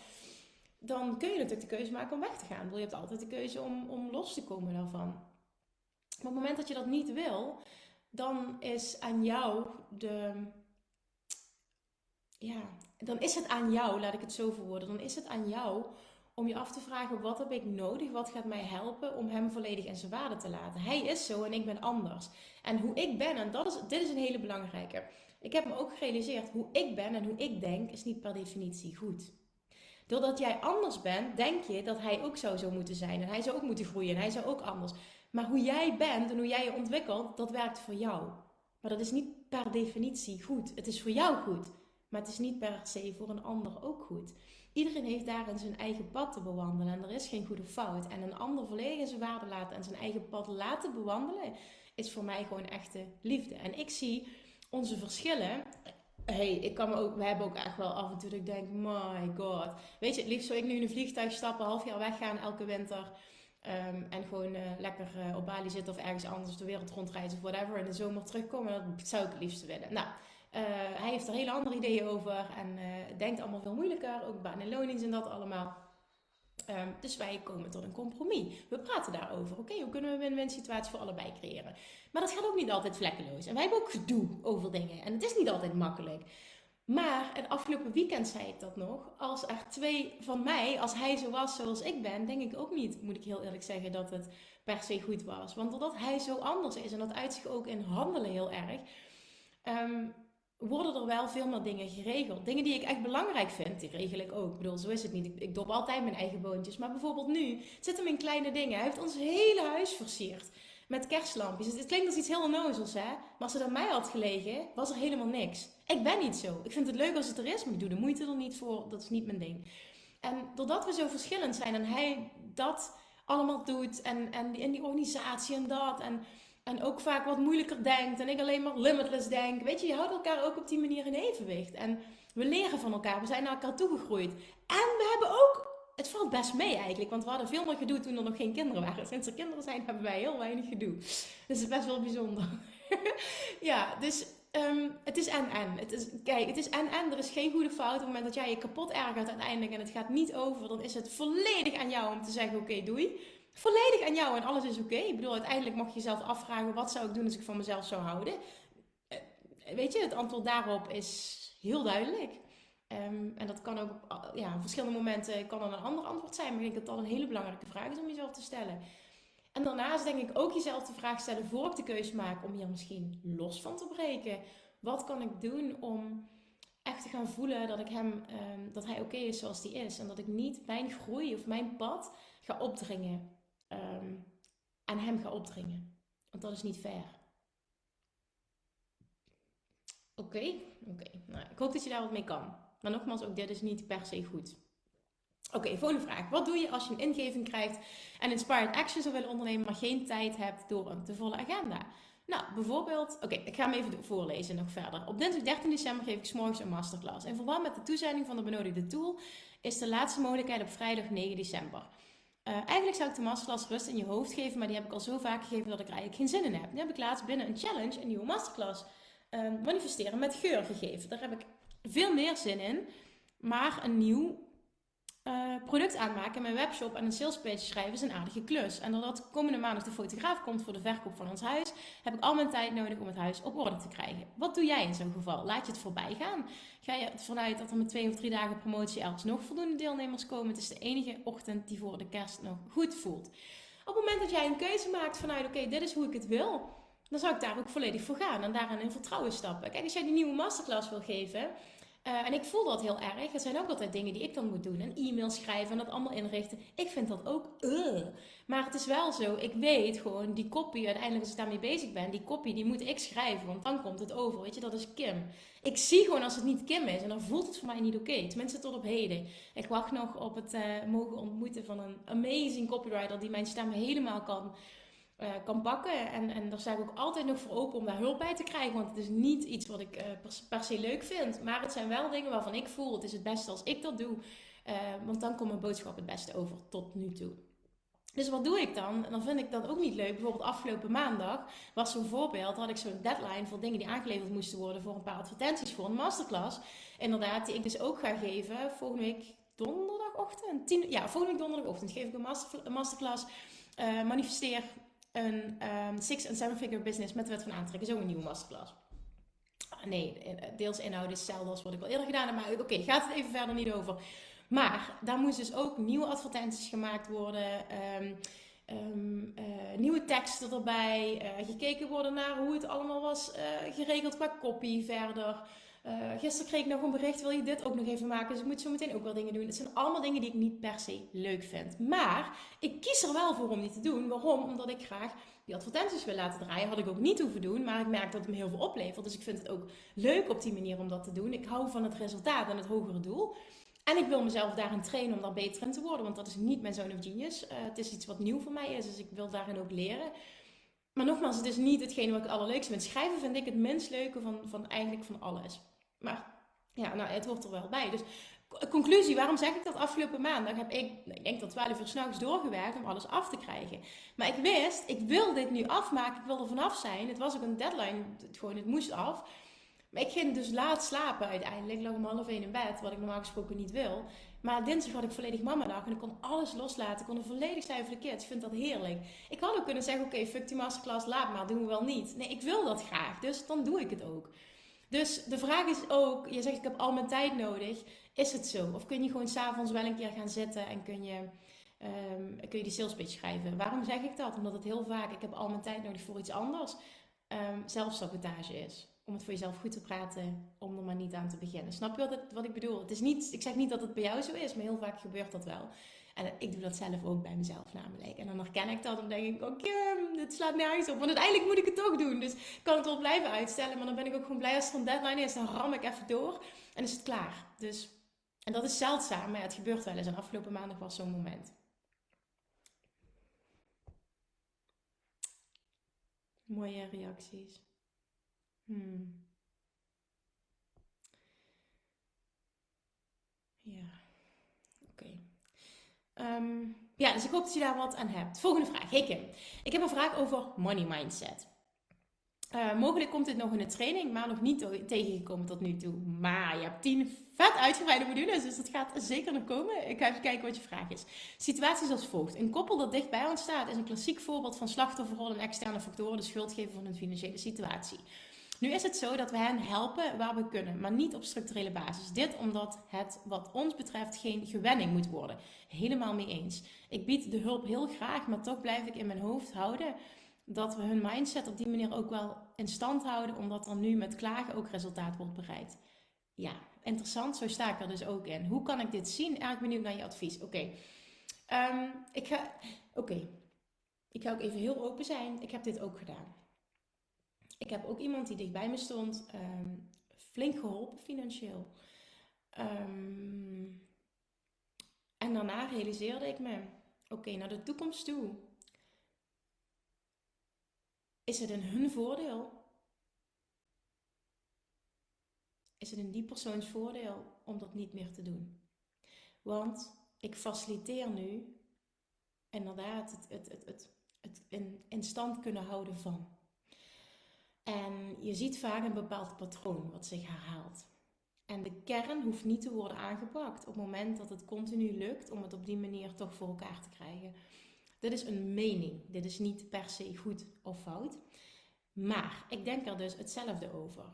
Dan kun je natuurlijk de keuze maken om weg te gaan. je hebt altijd de keuze om, om los te komen daarvan. Maar op het moment dat je dat niet wil, dan is aan jou de. Ja, dan is het aan jou, laat ik het zo verwoorden. Dan is het aan jou om je af te vragen: wat heb ik nodig? Wat gaat mij helpen om hem volledig in zijn waarde te laten? Hij is zo en ik ben anders. En hoe ik ben, en dat is, dit is een hele belangrijke. Ik heb me ook gerealiseerd: hoe ik ben en hoe ik denk is niet per definitie goed. Doordat jij anders bent, denk je dat hij ook zo zou moeten zijn. En hij zou ook moeten groeien en hij zou ook anders. Maar hoe jij bent en hoe jij je ontwikkelt, dat werkt voor jou. Maar dat is niet per definitie goed. Het is voor jou goed, maar het is niet per se voor een ander ook goed. Iedereen heeft daarin zijn eigen pad te bewandelen en er is geen goede fout. En een ander volledig zijn waarde laten en zijn eigen pad laten bewandelen, is voor mij gewoon echte liefde. En ik zie onze verschillen. Hey, ik kan me ook, we hebben ook echt wel af en toe dat ik denk, my god. Weet je, het liefst zou ik nu in een vliegtuig stappen, half jaar weggaan elke winter. Ehm, en gewoon uh, lekker uh, op Bali zitten of ergens anders de wereld rondreizen of whatever. En de zomer terugkomen, dat zou ik het liefst willen. Nou, uh, hij heeft er hele andere ideeën over en denkt allemaal veel moeilijker. Ook baan en lonings en dat allemaal. Um, dus wij komen tot een compromis. We praten daarover. Oké, hoe kunnen we een win-win situatie voor allebei creëren? Maar dat gaat ook niet altijd vlekkeloos. En wij hebben ook gedoe over dingen. En het is niet altijd makkelijk. Maar het afgelopen weekend zei ik dat nog. Als er twee van mij, als hij zo was zoals ik ben, denk ik ook niet, moet ik heel eerlijk zeggen, dat het per se goed was. Want doordat hij zo anders is en dat uit zich ook in handelen heel erg, um, worden er wel veel meer dingen geregeld. Dingen die ik echt belangrijk vind, die regel ik ook. Ik bedoel, zo is het niet. Ik, ik altijd mijn eigen boontjes. Maar bijvoorbeeld nu, het zit hem in kleine dingen. Hij heeft ons hele huis versierd met kerstlampjes. Het klinkt als iets heel onnozels, hè? Maar als het aan mij had gelegen, was er helemaal niks. Ik ben niet zo. Ik vind het leuk als het er is, maar ik doe de moeite er niet voor. Dat is niet mijn ding. En doordat we zo verschillend zijn en hij dat allemaal doet en, en, en die organisatie en dat en, en ook vaak wat moeilijker denkt en ik alleen maar limitless denk. Weet je, je houdt elkaar ook op die manier in evenwicht. En we leren van elkaar, we zijn naar elkaar toegegroeid. En we hebben ook het valt best mee eigenlijk. Want we hadden veel meer gedoe toen er nog geen kinderen waren. Sinds er kinderen zijn, hebben wij heel weinig gedoe. Dus het is best wel bijzonder. ja, dus um, het is en-en. Het is, kijk, het is en-en. Er is geen goede fout. Op het moment dat jij je kapot ergert uiteindelijk en het gaat niet over, dan is het volledig aan jou om te zeggen: oké, doei. Volledig aan jou en alles is oké. Ik bedoel, uiteindelijk mag je jezelf afvragen: wat zou ik doen als ik van mezelf zou houden? Uh, weet je, het antwoord daarop is heel duidelijk. Um, en dat kan ook op ja, verschillende momenten kan dan een ander antwoord zijn. Maar ik denk dat dat een hele belangrijke vraag is om jezelf te stellen. En daarnaast denk ik ook jezelf de vraag stellen voor ik de keuze maak om hier misschien los van te breken. Wat kan ik doen om echt te gaan voelen dat ik hem, um, dat hij oké is zoals hij is. En dat ik niet mijn groei of mijn pad ga opdringen. Um, aan hem ga opdringen. Want dat is niet fair. Oké, oké. Nou, ik hoop dat je daar wat mee kan. Maar nogmaals, ook dit is niet per se goed. Oké, volgende vraag. Wat doe je als je een ingeving krijgt en inspired action zou willen ondernemen, maar geen tijd hebt door een te volle agenda? Nou, bijvoorbeeld, oké, ik ga hem even voorlezen nog verder. Op dinsdag 13 december geef ik s'morgens een masterclass. In verband met de toezending van de benodigde tool is de laatste mogelijkheid op vrijdag 9 december. Uh, eigenlijk zou ik de masterclass rust in je hoofd geven, maar die heb ik al zo vaak gegeven dat ik er eigenlijk geen zin in heb. Nu heb ik laatst binnen een challenge een nieuwe masterclass uh, manifesteren met geur gegeven. Daar heb ik veel meer zin in. Maar een nieuw uh, product aanmaken en mijn webshop en een salespage schrijven is een aardige klus. En doordat komende maandag de fotograaf komt voor de verkoop van ons huis, heb ik al mijn tijd nodig om het huis op orde te krijgen. Wat doe jij in zo'n geval? Laat je het voorbij gaan? Ga je ervan uit dat er met twee of drie dagen promotie ergens nog voldoende deelnemers komen? Het is de enige ochtend die voor de kerst nog goed voelt. Op het moment dat jij een keuze maakt vanuit, oké, dit is hoe ik het wil, dan zou ik daar ook volledig voor gaan en daarin in vertrouwen stappen. Kijk, als jij die nieuwe masterclass wil geven, uh, en ik voel dat heel erg. Het zijn ook altijd dingen die ik dan moet doen. Een e-mail schrijven en dat allemaal inrichten. Ik vind dat ook. Uh. Maar het is wel zo. Ik weet gewoon, die kopie, uiteindelijk als ik daarmee bezig ben, die kopie die moet ik schrijven. Want dan komt het over. Weet je, dat is Kim. Ik zie gewoon als het niet Kim is. En dan voelt het voor mij niet oké. Okay. Tenminste, tot op heden. Ik wacht nog op het uh, mogen ontmoeten van een amazing copywriter die mijn stem helemaal kan uh, kan pakken. En, en daar sta ik ook altijd nog voor open om daar hulp bij te krijgen. Want het is niet iets wat ik uh, per, se leuk vind. Maar het zijn wel dingen waarvan ik voel, het is het beste als ik dat doe. Uh, want dan komt mijn boodschap het beste over tot nu toe. Dus wat doe ik dan? En dan vind ik dat ook niet leuk. Bijvoorbeeld afgelopen maandag was zo'n voorbeeld. had ik zo'n deadline voor dingen die aangeleverd moesten worden voor een paar advertenties voor een masterclass. Inderdaad, die ik dus ook ga geven volgende week donderdagochtend. Tien, ja, volgende week donderdagochtend geef ik een, master, een masterclass. Manifesteer een um, six- en seven-figure business met de wet van aantrekken. Zo een nieuwe masterclass. Nee, eh, deels inhoud is hetzelfde als wat ik al eerder gedaan heb. Maar oké, okay, gaat het even verder niet over. Maar daar moesten dus ook nieuwe advertenties gemaakt worden. Um, um, uh, nieuwe teksten erbij. Uh, gekeken worden naar hoe het allemaal was uh, geregeld qua copy verder. Uh, gisteren kreeg ik nog een bericht, wil je dit ook nog even maken? Dus ik moet zo meteen ook wel dingen doen. Het zijn allemaal dingen die ik niet per se leuk vind. Maar ik kies er wel voor om die te doen. Waarom? Omdat ik graag die advertenties wil laten draaien. Had ik ook niet hoeven doen, maar ik merk dat het me heel veel oplevert. Dus ik vind het ook leuk op die manier om dat te doen. Ik hou van het resultaat en het hogere doel. En ik wil mezelf daarin trainen om daar beter in te worden. Want dat is niet mijn zone of genius. Uh, het is iets wat nieuw voor mij is, dus ik wil daarin ook leren. Maar nogmaals, het is niet hetgene wat ik het allerleukste vind. Schrijven vind ik het minst leuke van, van eigenlijk van alles. Maar ja, nou, het hoort er wel bij. Dus conclusie, waarom zeg ik dat? Afgelopen maandag heb ik, ik denk tot 12 uur s'nachts doorgewerkt om alles af te krijgen. Maar ik wist, ik wil dit nu afmaken, ik wil er vanaf zijn. Het was ook een deadline, het, gewoon, het moest af. Maar ik ging dus laat slapen uiteindelijk. Ik lag om half één in bed, wat ik normaal gesproken niet wil. Maar dinsdag had ik volledig mama dag en ik kon alles loslaten. Ik kon er volledig zijn voor de kids. Ik vind dat heerlijk. Ik had ook kunnen zeggen, oké, fuck die masterclass, laat maar, doen we wel niet. Nee, ik wil dat graag, dus dan doe ik het ook. Dus de vraag is ook, je zegt ik heb al mijn tijd nodig. Is het zo? Of kun je gewoon s'avonds wel een keer gaan zitten en kun je, um, kun je die sales pitch schrijven? Waarom zeg ik dat? Omdat het heel vaak, ik heb al mijn tijd nodig voor iets anders, um, zelfsabotage is. Om het voor jezelf goed te praten, om er maar niet aan te beginnen. Snap je wat, wat ik bedoel? Het is niet, ik zeg niet dat het bij jou zo is, maar heel vaak gebeurt dat wel. En ik doe dat zelf ook bij mezelf namelijk. En dan herken ik dat en denk ik, oké, dit slaat nergens op. Want uiteindelijk moet ik het toch doen. Dus ik kan het wel blijven uitstellen. Maar dan ben ik ook gewoon blij als er een deadline is. Dan ram ik even door en is het klaar. Dus, en dat is zeldzaam, maar het gebeurt wel eens. En afgelopen maandag was zo'n moment. Mooie reacties. Hmm. Ja. Um, ja, dus ik hoop dat je daar wat aan hebt. Volgende vraag. Hey ik heb een vraag over money mindset. Uh, mogelijk komt dit nog in de training, maar nog niet tegengekomen tot nu toe. Maar je hebt tien vet uitgebreide modules, dus dat gaat zeker nog komen. Ik ga even kijken wat je vraag is. Situaties als volgt. Een koppel dat dicht bij ons staat is een klassiek voorbeeld van slachtofferrol en externe factoren de schuld geven van hun financiële situatie. Nu is het zo dat we hen helpen waar we kunnen, maar niet op structurele basis. Dit omdat het wat ons betreft geen gewenning moet worden. Helemaal mee eens. Ik bied de hulp heel graag, maar toch blijf ik in mijn hoofd houden dat we hun mindset op die manier ook wel in stand houden, omdat er nu met klagen ook resultaat wordt bereikt. Ja, interessant. Zo sta ik er dus ook in. Hoe kan ik dit zien? Erg benieuwd naar je advies. Oké. Ehm, ik ga. Oké. Ik ga ook even heel open zijn. Ik heb dit ook gedaan ik heb ook iemand die dichtbij me stond, ehm, flink geholpen financieel. Um, en daarna realiseerde ik me, oké, naar de toekomst toe. Is het in hun voordeel? Is het in die persoons voordeel om dat niet meer te doen? Want ik faciliteer nu inderdaad het, het, het, het, het in, in stand kunnen houden van. En je ziet vaak een bepaald patroon wat zich herhaalt. En de kern hoeft niet te worden aangepakt op het moment dat het continu lukt om het op die manier toch voor elkaar te krijgen. Dit is een mening. Dit is niet per se goed of fout. Maar ik denk er dus hetzelfde over.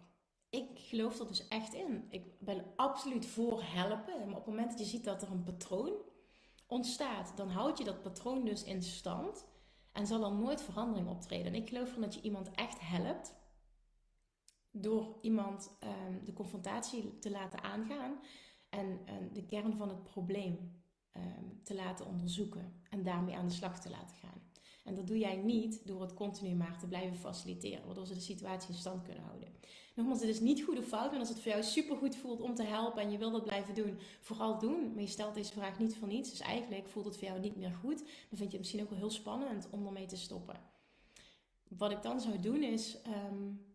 Ik geloof er dus echt in. Ik ben absoluut voor helpen. Maar op het moment dat je ziet dat er een patroon ontstaat, dan houd je dat patroon dus in stand. En zal er nooit verandering optreden. En ik geloof erin dat je iemand echt helpt. Door iemand um, de confrontatie te laten aangaan. En, de kern van het probleem um, te laten onderzoeken. En daarmee aan de slag te laten gaan. En dat doe jij niet door het continu maar te blijven faciliteren, waardoor ze de situatie in stand kunnen houden. Nogmaals, het is niet goed of fout, en als het voor jou super goed voelt om te helpen en je wil dat blijven doen, vooral doen. Maar je stelt deze vraag niet voor niets, dus eigenlijk voelt het voor jou niet meer goed. Dan vind je het misschien ook wel heel spannend om ermee te stoppen. Wat ik dan zou doen is, um,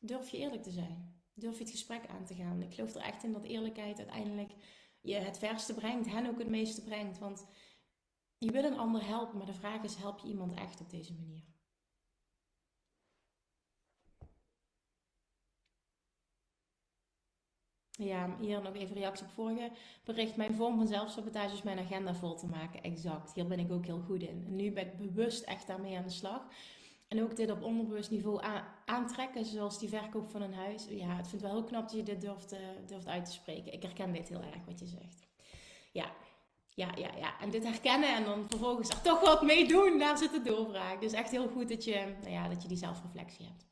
durf je eerlijk te zijn. Durf je het gesprek aan te gaan. Ik geloof er echt in dat eerlijkheid uiteindelijk je het verste brengt, hen ook het meeste brengt. Want je wil een ander helpen, maar de vraag is: help je iemand echt op deze manier? Ja, hier nog even reactie op vorige bericht. Mijn vorm van zelfsabotage is mijn agenda vol te maken. Exact. Hier ben ik ook heel goed in. En nu ben ik bewust echt daarmee aan de slag. En ook dit op onderbewust niveau aantrekken, zoals die verkoop van een huis. Ja, het vind wel heel knap dat je dit durft, uh, durft uit te spreken. Ik herken dit heel erg wat je zegt. Ja, ja, ja, ja. En dit herkennen en dan vervolgens er toch wat mee doen, daar zit de doorbraak. Dus echt heel goed dat je, nou ja, dat je die zelfreflectie hebt.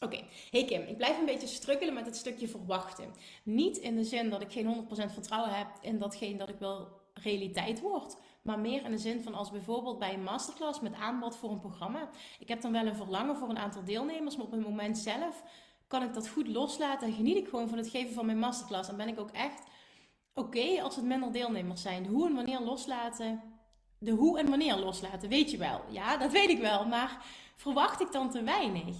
Oké, hey Kim, ik blijf een beetje strukkelen met het stukje verwachten. Niet in de zin dat ik geen 100% vertrouwen heb in datgene dat ik wil realiteit wordt. Maar meer in de zin van als bijvoorbeeld bij een masterclass met aanbod voor een programma. Ik heb dan wel een verlangen voor een aantal deelnemers, maar op het moment zelf kan ik dat goed loslaten en geniet ik gewoon van het geven van mijn masterclass. En ben ik ook echt oké als het minder deelnemers zijn. De hoe en wanneer loslaten. De hoe en wanneer loslaten, weet je wel. Ja, dat weet ik wel. Maar verwacht ik dan te weinig?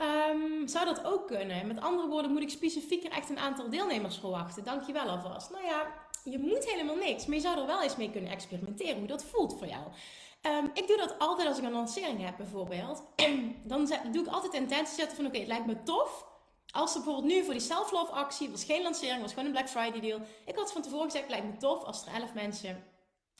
Um, zou dat ook kunnen? Met andere woorden, moet ik specifieker echt een aantal deelnemers verwachten? Dankjewel alvast. Nou ja, je moet helemaal niks. Maar je zou er wel eens mee kunnen experimenteren hoe dat voelt voor jou. Um, ik doe dat altijd als ik een lancering heb bijvoorbeeld. dan doe ik altijd intentie zetten van oké, het lijkt me tof als er bijvoorbeeld nu voor die self-love actie, was geen lancering, was gewoon een Black Friday deal. Ik had van tevoren gezegd, lijkt me tof als er 11 mensen,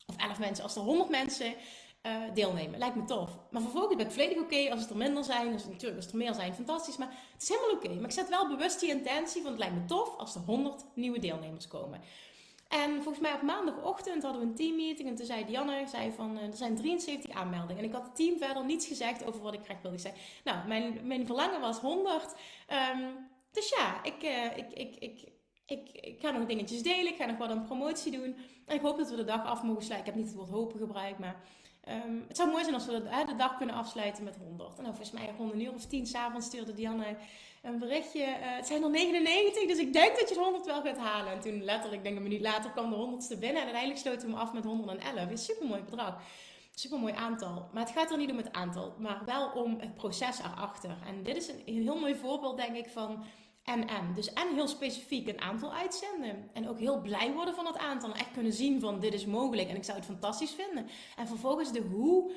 of 11 mensen, als er 100 mensen uh, deelnemen. Lijkt me tof. Maar vervolgens ben ik volledig oké als het er minder zijn. Dus natuurlijk, als er meer zijn, fantastisch. Maar het is helemaal oké. Maar ik zet wel bewust die intentie van het lijkt me tof als er 100 nieuwe deelnemers komen. En volgens mij op maandagochtend hadden we een teammeeting. En toen zei Dianne, zei van, uh, er zijn 73 aanmeldingen. En ik had het team verder niets gezegd over wat ik graag wilde zeggen. Nou, mijn, mijn verlangen was 100. Um, ehm, dus ja, ik, uh, ik, ik, ik, ik, ik, ga nog dingetjes delen. Ik ga nog wat een promotie doen. En ik hoop dat we de dag af mogen sluiten. Ik heb niet het woord hopen gebruikt, maar... Um, het zou mooi zijn als we de, dag kunnen afsluiten met 100. En volgens mij rond een uur of tien s'avonds stuurde Dianne een berichtje. Uh, het zijn er 99, dus ik denk dat je de 100 wel gaat halen. En toen letterlijk, denk een minuut later, kwam de 100ste binnen. En uiteindelijk sloten we hem af met 111. Een super mooi bedrag. Super mooi aantal. Maar het gaat er niet om het aantal, maar wel om het proces erachter. En dit is een, heel mooi voorbeeld, denk ik, van en. Dus en heel specifiek een aantal uitzenden. En ook heel blij worden van het aantal. En echt kunnen zien van dit is mogelijk en ik zou het fantastisch vinden. En vervolgens de hoe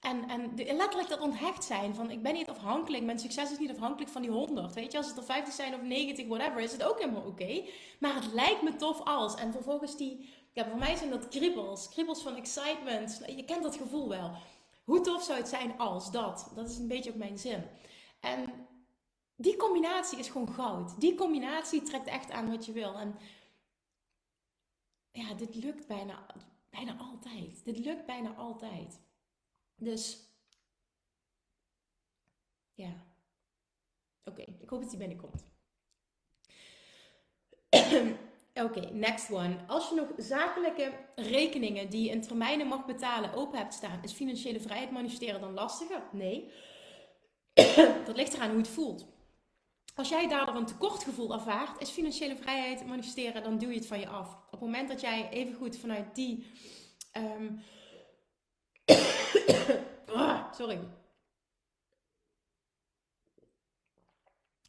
en, en de, letterlijk dat onthecht zijn van ik ben niet afhankelijk, mijn succes is niet afhankelijk van die 100. Weet je, als het er 50 zijn of 90, whatever, is het ook helemaal oké. Maar het lijkt me tof als. En vervolgens die, ja, voor mij zijn dat kriebels, kriebels van excitement. Je kent dat gevoel wel. Hoe tof zou het zijn als dat? Dat is een beetje ook mijn zin. En die combinatie is gewoon goud. Die combinatie trekt echt aan wat je wil. En ja, dit lukt bijna, bijna altijd. Dit lukt bijna altijd. Dus ja. Oké, ik hoop dat die binnenkomt. Oké, next one. Als je nog zakelijke rekeningen die je in termijnen mag betalen open hebt staan, is financiële vrijheid manifesteren dan lastiger? Nee. dat ligt eraan hoe het voelt. Als jij daardoor een tekortgevoel ervaart, is financiële vrijheid manifesteren, dan doe je het van je af. Op het moment dat jij evengoed vanuit die um, sorry.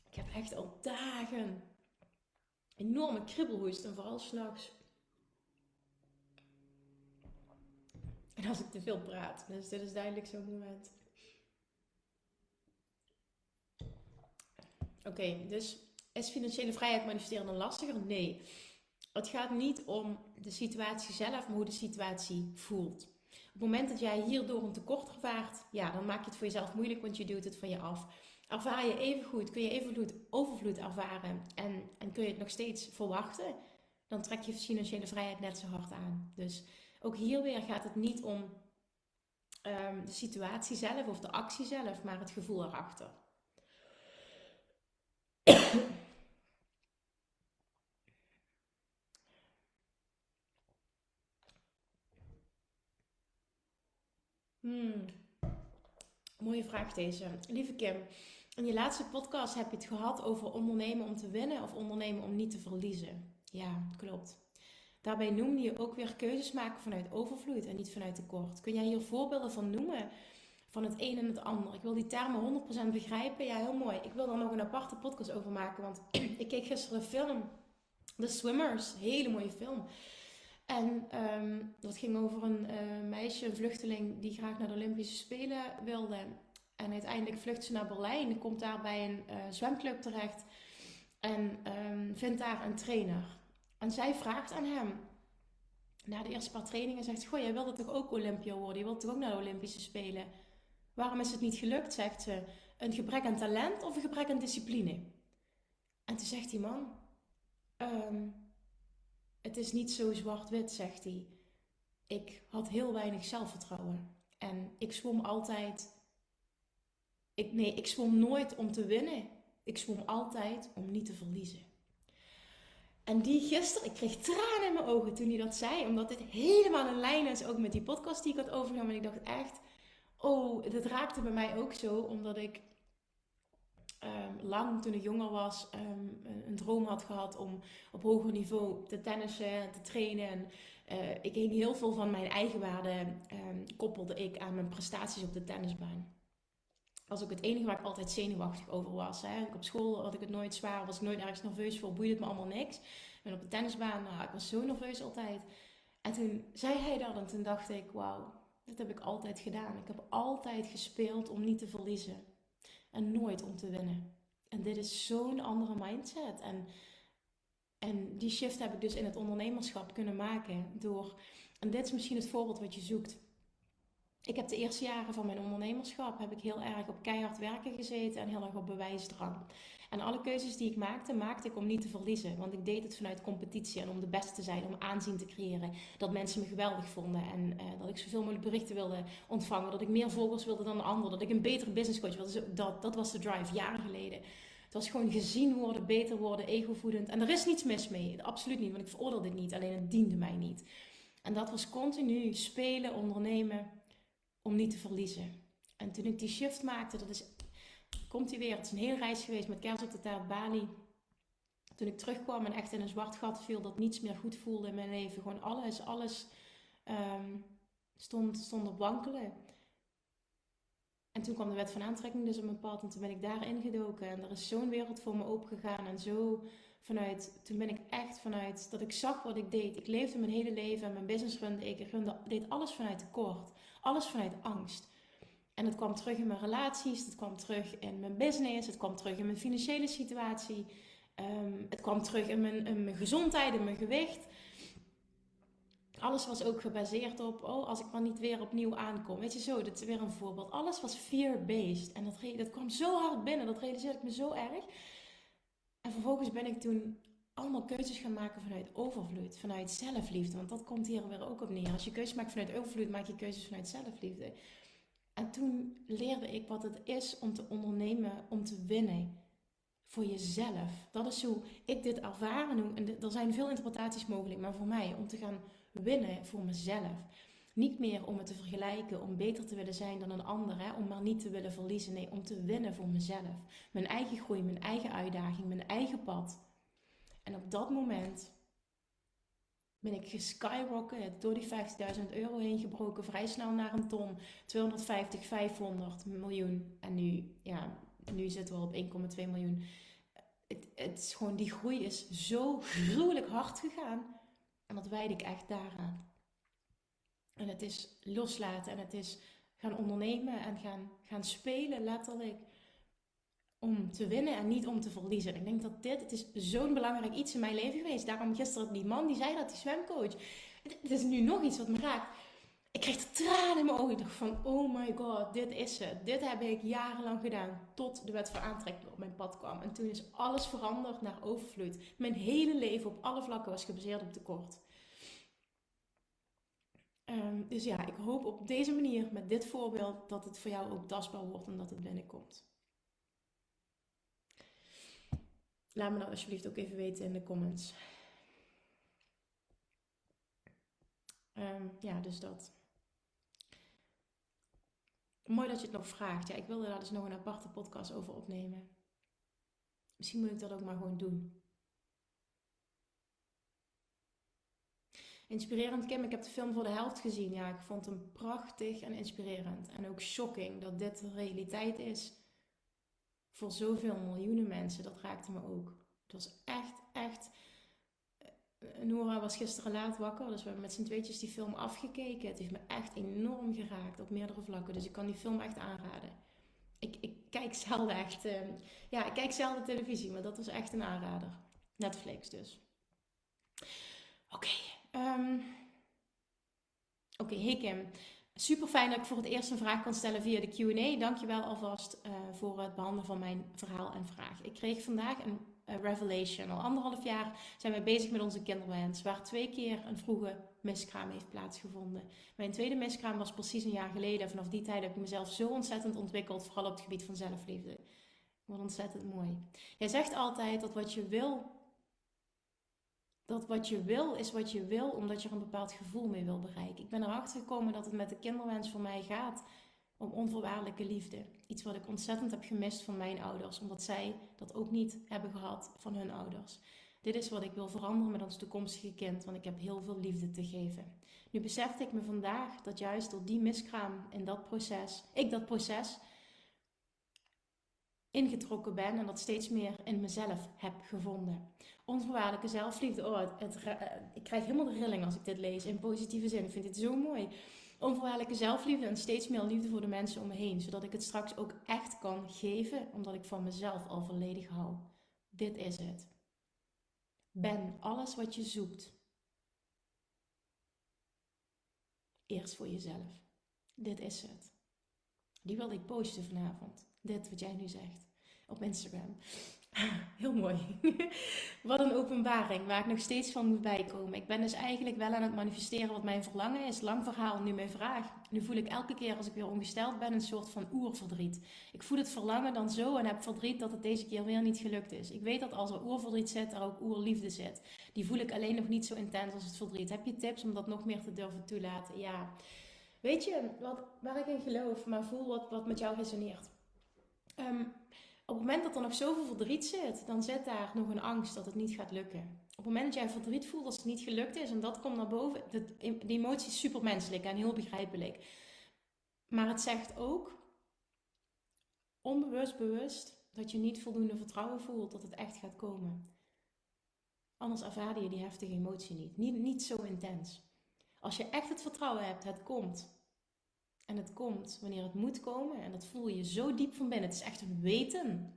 Ik heb echt al dagen enorme kribbelhoest en vooral s'nachts. En als ik te veel praat, dus dit is duidelijk zo'n moment. Oké, dus is financiële vrijheid manifesteren dan lastiger? Nee. Het gaat niet om de situatie zelf, maar hoe de situatie voelt. Op het moment dat jij hierdoor een tekort ervaart, ja, dan maak je het voor jezelf moeilijk, want je doet het van je af. Ervaar je even goed, kun je even goed overvloed ervaren en, en kun je het nog steeds verwachten, dan trek je financiële vrijheid net zo hard aan. Dus ook hier weer gaat het niet om um, de situatie zelf of de actie zelf, maar het gevoel erachter. Hmm. Mooie vraag deze. Lieve Kim, in je laatste podcast heb je het gehad over ondernemen om te winnen of ondernemen om niet te verliezen. Ja, klopt. Daarbij noemde je ook weer keuzes maken vanuit overvloed en niet vanuit tekort. Kun jij hier voorbeelden van noemen? Van het een en het ander. Ik wil die termen 100% begrijpen. Ja, heel mooi. Ik wil daar nog een aparte podcast over maken. Want ik keek gisteren de film The Swimmers. Hele mooie film. En um, dat ging over een uh, meisje, een vluchteling, die graag naar de Olympische Spelen wilde. En uiteindelijk vlucht ze naar Berlijn. Komt daar bij een uh, zwemclub terecht. En um, vindt daar een trainer. En zij vraagt aan hem, na de eerste paar trainingen, zegt goh, jij wilde toch ook Olympia worden? Je wilt toch ook naar de Olympische Spelen? Waarom is het niet gelukt, zegt ze. Een gebrek aan talent of een gebrek aan discipline? En toen zegt die man, um, het is niet zo zwart-wit, zegt hij. Ik had heel weinig zelfvertrouwen. En ik zwom altijd. Ik, nee, ik zwom nooit om te winnen. Ik zwom altijd om niet te verliezen. En die gisteren, ik kreeg tranen in mijn ogen toen hij dat zei. Omdat dit helemaal in lijn is ook met die podcast die ik had overgenomen. En ik dacht echt, oh, dit raakte bij mij ook zo. Omdat ik um, lang, toen ik jonger was, um, een droom had gehad om op hoger niveau te tennissen, te trainen. En uh, ik ging heel veel van mijn eigen waarde um, koppelde ik aan mijn prestaties op de tennisbaan. Dat was ook het enige waar ik altijd zenuwachtig over was. Hè. Op school had ik het nooit zwaar, was ik nooit ergens nerveus voor, boeide het me allemaal niks. En op de tennisbaan, nou, ik was zo nerveus altijd. En toen zei hij dat en toen dacht ik, wauw, dit heb ik altijd gedaan. Ik heb altijd gespeeld om niet te verliezen en nooit om te winnen. En dit is zo'n andere mindset. En, en die shift heb ik dus in het ondernemerschap kunnen maken door, en dit is misschien het voorbeeld wat je zoekt. Ik heb de eerste jaren van mijn ondernemerschap heb ik heel erg op keihard werken gezeten en heel erg op bewijsdrang. En alle keuzes die ik maakte, maakte ik om niet te verliezen. Want ik deed het vanuit competitie en om de beste te zijn, om aanzien te creëren. Dat mensen me geweldig vonden en uh, dat ik zoveel mogelijk berichten wilde ontvangen. Dat ik meer volgers wilde dan de ander. Dat ik een betere business coach wilde. Dat, dat was de drive, jaren geleden. Het was gewoon gezien worden, beter worden, egovoedend. En er is niets mis mee, absoluut niet, want ik veroordeel dit niet. Alleen het diende mij niet. En dat was continu spelen, ondernemen, om niet te verliezen. En toen ik die shift maakte, dat is komt hij weer. Het is een hele reis geweest met kerst op de taart Bali. Toen ik terugkwam en echt in een zwart gat viel, dat niets meer goed voelde in mijn leven. Gewoon alles, alles um, stond, stond op wankelen. En toen kwam de wet van aantrekking dus op mijn pad en toen ben ik daarin gedoken. En er is zo'n wereld voor me opengegaan en zo vanuit, toen ben ik echt vanuit, dat ik zag wat ik deed. Ik leefde mijn hele leven en mijn business runde ik. Ik runde, deed alles vanuit tekort, alles vanuit angst. En het kwam terug in mijn relaties, het kwam terug in mijn business, het kwam terug in mijn financiële situatie. Um, het kwam terug in mijn, mijn gezondheid, in mijn gewicht. Alles was ook gebaseerd op, oh, als ik maar niet weer opnieuw aankom. Weet je zo, dat is weer een voorbeeld. Alles was fear-based. En dat, dat kwam zo hard binnen, dat realiseerde ik me zo erg. En vervolgens ben ik toen allemaal keuzes gaan maken vanuit overvloed, vanuit zelfliefde. Want dat komt hier weer ook op neer. Als je keuzes maakt vanuit overvloed, maak je keuzes vanuit zelfliefde. En toen leerde ik wat het is om te ondernemen, om te winnen. Voor jezelf. Dat is hoe ik dit ervaren. En er zijn veel interpretaties mogelijk, maar voor mij om te gaan winnen voor mezelf. Niet meer om het te vergelijken, om beter te willen zijn dan een ander, hè? om maar niet te willen verliezen. Nee, om te winnen voor mezelf. Mijn eigen groei, mijn eigen uitdaging, mijn eigen pad. En op dat moment ben ik geskyrocket door die 50.000 euro heen gebroken. Vrij snel naar een ton. 250, 500 miljoen. En nu, ja, nu zitten we op 1,2 miljoen. Het, het is gewoon, die groei is zo gruwelijk hard gegaan. En dat wijd ik echt daaraan. En het is loslaten en het is gaan ondernemen en gaan, gaan spelen, letterlijk. Om te winnen en niet om te verliezen. Ik denk dat dit, het is zo'n belangrijk iets in mijn leven geweest. Daarom gisteren die man die zei dat, die zwemcoach. Het, is nu nog iets wat me raakt. Ik kreeg tranen in mijn ogen. Dacht van, oh my god, dit is het. Dit heb ik jarenlang gedaan. Tot de wet van aantrekking op mijn pad kwam. En toen is alles veranderd naar overvloed. Mijn hele leven op alle vlakken was gebaseerd op tekort. Um, dus ja, ik hoop op deze manier, met dit voorbeeld, dat het voor jou ook tastbaar wordt en dat het binnenkomt. Laat me dat alsjeblieft ook even weten in de comments. Um, ja, dus dat. Mooi dat je het nog vraagt. Ja, ik wilde daar dus nog een aparte podcast over opnemen. Misschien moet ik dat ook maar gewoon doen. Inspirerend, Kim. Ik heb de film voor de helft gezien. Ja, ik vond hem prachtig en inspirerend. En ook shocking dat dit de realiteit is voor zoveel miljoenen mensen. Dat raakte me ook. Het was echt, echt. Eh, Nora was gisteren laat wakker, dus we hebben met z'n tweetjes die film afgekeken. Het heeft me echt enorm geraakt op meerdere vlakken. Dus ik kan die film echt aanraden. Ik, ik kijk zelden echt. Uh, ja, ik kijk zelden televisie, maar dat was echt een aanrader. Netflix dus. Oké. Ehm, oké, hey Kim. Super fijn dat ik voor het eerst een vraag kan stellen via de QA. Dankjewel alvast uh, voor het behandelen van mijn verhaal en vraag. Ik kreeg vandaag een uh, revelation. Al anderhalf jaar zijn we bezig met onze kinderwens, waar twee keer een vroege miskraam heeft plaatsgevonden. Mijn tweede miskraam was precies een jaar geleden. Vanaf die tijd heb ik mezelf zo ontzettend ontwikkeld, vooral op het gebied van zelfliefde. Wat ontzettend mooi. Jij zegt altijd dat wat je wil dat wat je wil is wat je wil, omdat je er een bepaald gevoel mee wil bereiken. Ik ben erachter gekomen dat het met de kinderwens voor mij gaat om onvoorwaardelijke liefde. Iets wat ik ontzettend heb gemist van mijn ouders, omdat zij dat ook niet hebben gehad van hun ouders. Dit is wat ik wil veranderen met ons toekomstige kind, want ik heb heel veel liefde te geven. Nu besefte ik me vandaag dat juist door die miskraam in dat proces, ik dat proces ingetrokken ben en dat steeds meer in mezelf heb gevonden. Onvoorwaardelijke zelfliefde, oh, het, eh, ik krijg helemaal de rilling als ik dit lees in positieve zin. Ik vind dit zo mooi. Onvoorwaardelijke zelfliefde en steeds meer liefde voor de mensen om me heen, zodat ik het straks ook echt kan geven, omdat ik van mezelf al volledig hou. Dit is het. Ben alles wat je zoekt. Eerst voor jezelf. Dit is het. Die wilde ik posten vanavond. Dit wat jij nu zegt op Instagram. Heel mooi. wat een openbaring waar ik nog steeds van moet bijkomen. Ik ben dus eigenlijk wel aan het manifesteren wat mijn verlangen is. Lang verhaal, nu mijn vraag. Nu voel ik elke keer als ik weer ongesteld ben een soort van oerverdriet. Ik voel het verlangen dan zo en heb verdriet dat het deze keer weer niet gelukt is. Ik weet dat als er oerverdriet zit, er ook oerliefde zit. Die voel ik alleen nog niet zo intens als het verdriet. Heb je tips om dat nog meer te durven toelaten? Ja. Weet je, wat, waar ik in geloof, maar voel wat, wat met jou resoneert. Um, op het moment dat er nog zoveel verdriet zit, dan zit daar nog een angst dat het niet gaat lukken. Op het moment dat jij verdriet voelt als het niet gelukt is en dat komt naar boven, de, de emotie is supermenselijk en heel begrijpelijk. Maar het zegt ook, onbewust bewust, dat je niet voldoende vertrouwen voelt dat het echt gaat komen. Anders ervaar je die heftige emotie niet. niet. Niet zo intens. Als je echt het vertrouwen hebt, het komt, en het komt wanneer het moet komen en dat voel je zo diep van binnen. Het is echt een weten.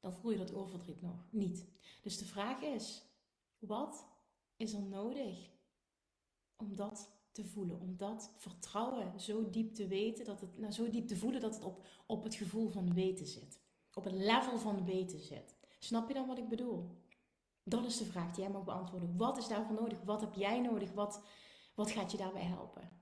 Dan voel je dat oorverdriet nog niet. Dus de vraag is, wat is er nodig om dat te voelen? Om dat vertrouwen zo diep te weten, dat het, nou, zo diep te voelen dat het op, op het gevoel van weten zit. Op het level van weten zit. Snap je dan wat ik bedoel? Dat is de vraag die jij mag beantwoorden. Wat is daarvoor nodig? Wat heb jij nodig? Wat, wat gaat je daarbij helpen?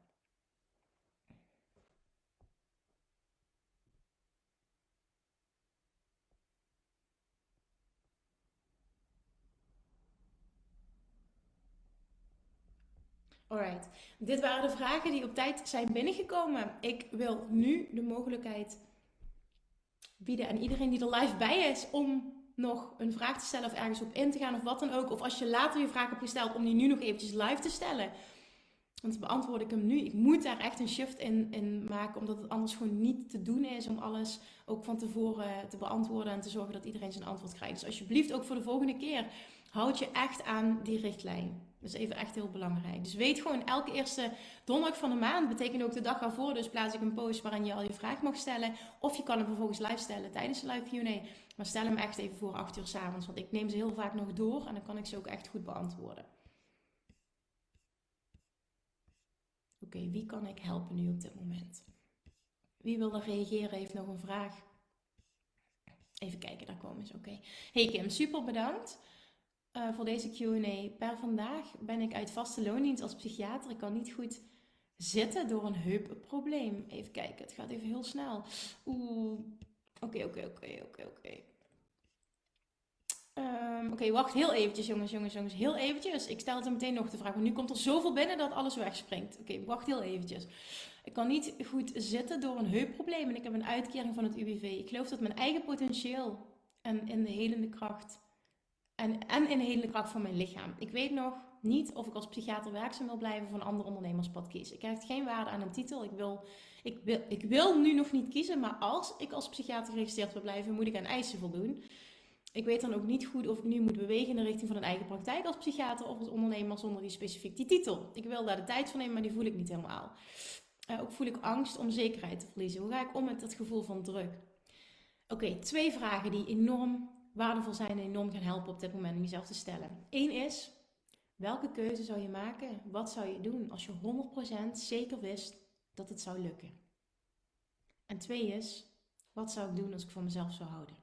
Alright, dit waren de vragen die op tijd zijn binnengekomen. Ik wil nu de mogelijkheid bieden aan iedereen die er live bij is om nog een vraag te stellen of ergens op in te gaan of wat dan ook. Of als je later je vraag hebt gesteld, om die nu nog eventjes live te stellen. Want beantwoord ik hem nu. Ik moet daar echt een shift in, in maken, omdat het anders gewoon niet te doen is om alles ook van tevoren te beantwoorden en te zorgen dat iedereen zijn antwoord krijgt. Dus alsjeblieft ook voor de volgende keer, houd je echt aan die richtlijn. Is even echt heel belangrijk. Dus weet gewoon, elke eerste donderdag van de maand betekent ook de dag waarvoor. Dus plaats ik een post waarin je al je vraag mag stellen. Of je kan hem vervolgens live stellen tijdens de live Q&A. Maar stel hem echt even voor 8 uur s avonds. Want ik neem ze heel vaak nog door en dan kan ik ze ook echt goed beantwoorden. Oké, wie kan ik helpen nu op dit moment? Wie wil er reageren? Heeft nog een vraag? Even kijken, daar komen ze. Oké. Hey Kim, super bedankt uh, voor deze Q&A. Per vandaag ben ik uit vaste loondienst als psychiater. Ik kan niet goed zitten door een heupprobleem. Even kijken, het gaat even heel snel. Oeh, oké, oké, oké, oké, oké. Ehm, oké, wacht heel eventjes, jongens, jongens, jongens. Heel eventjes. Ik stel het er meteen nog de vraag. Want nu komt er zoveel binnen dat alles wegspringt. Oké, wacht heel eventjes. Ik kan niet goed zitten door een heupprobleem en ik heb een uitkering van het UWV. Ik geloof dat mijn eigen potentieel en in de helende kracht en, en helende kracht van mijn lichaam. Ik weet nog niet of ik als psychiater werkzaam wil blijven of een ander ondernemerspad kiezen. Ik krijg geen waarde aan een titel. Ik wil, ik, wil, ik wil nu nog niet kiezen, maar als ik als psychiater geregistreerd wil blijven, moet ik aan eisen voldoen. Ik weet dan ook niet goed of ik nu moet bewegen in de richting van een eigen praktijk als psychiater of als ondernemer zonder die specifiek die titel. Ik wil daar de tijd voor nemen, maar die voel ik niet helemaal. Uh, ook voel ik angst om zekerheid te verliezen. Hoe ga ik om met dat gevoel van druk? Oké, twee vragen die enorm waardevol zijn en enorm gaan helpen op dit moment om jezelf te stellen. Eén is, welke keuze zou je maken? Wat zou je doen als je 100% zeker wist dat het zou lukken? En twee is, wat zou ik doen als ik van mezelf zou houden?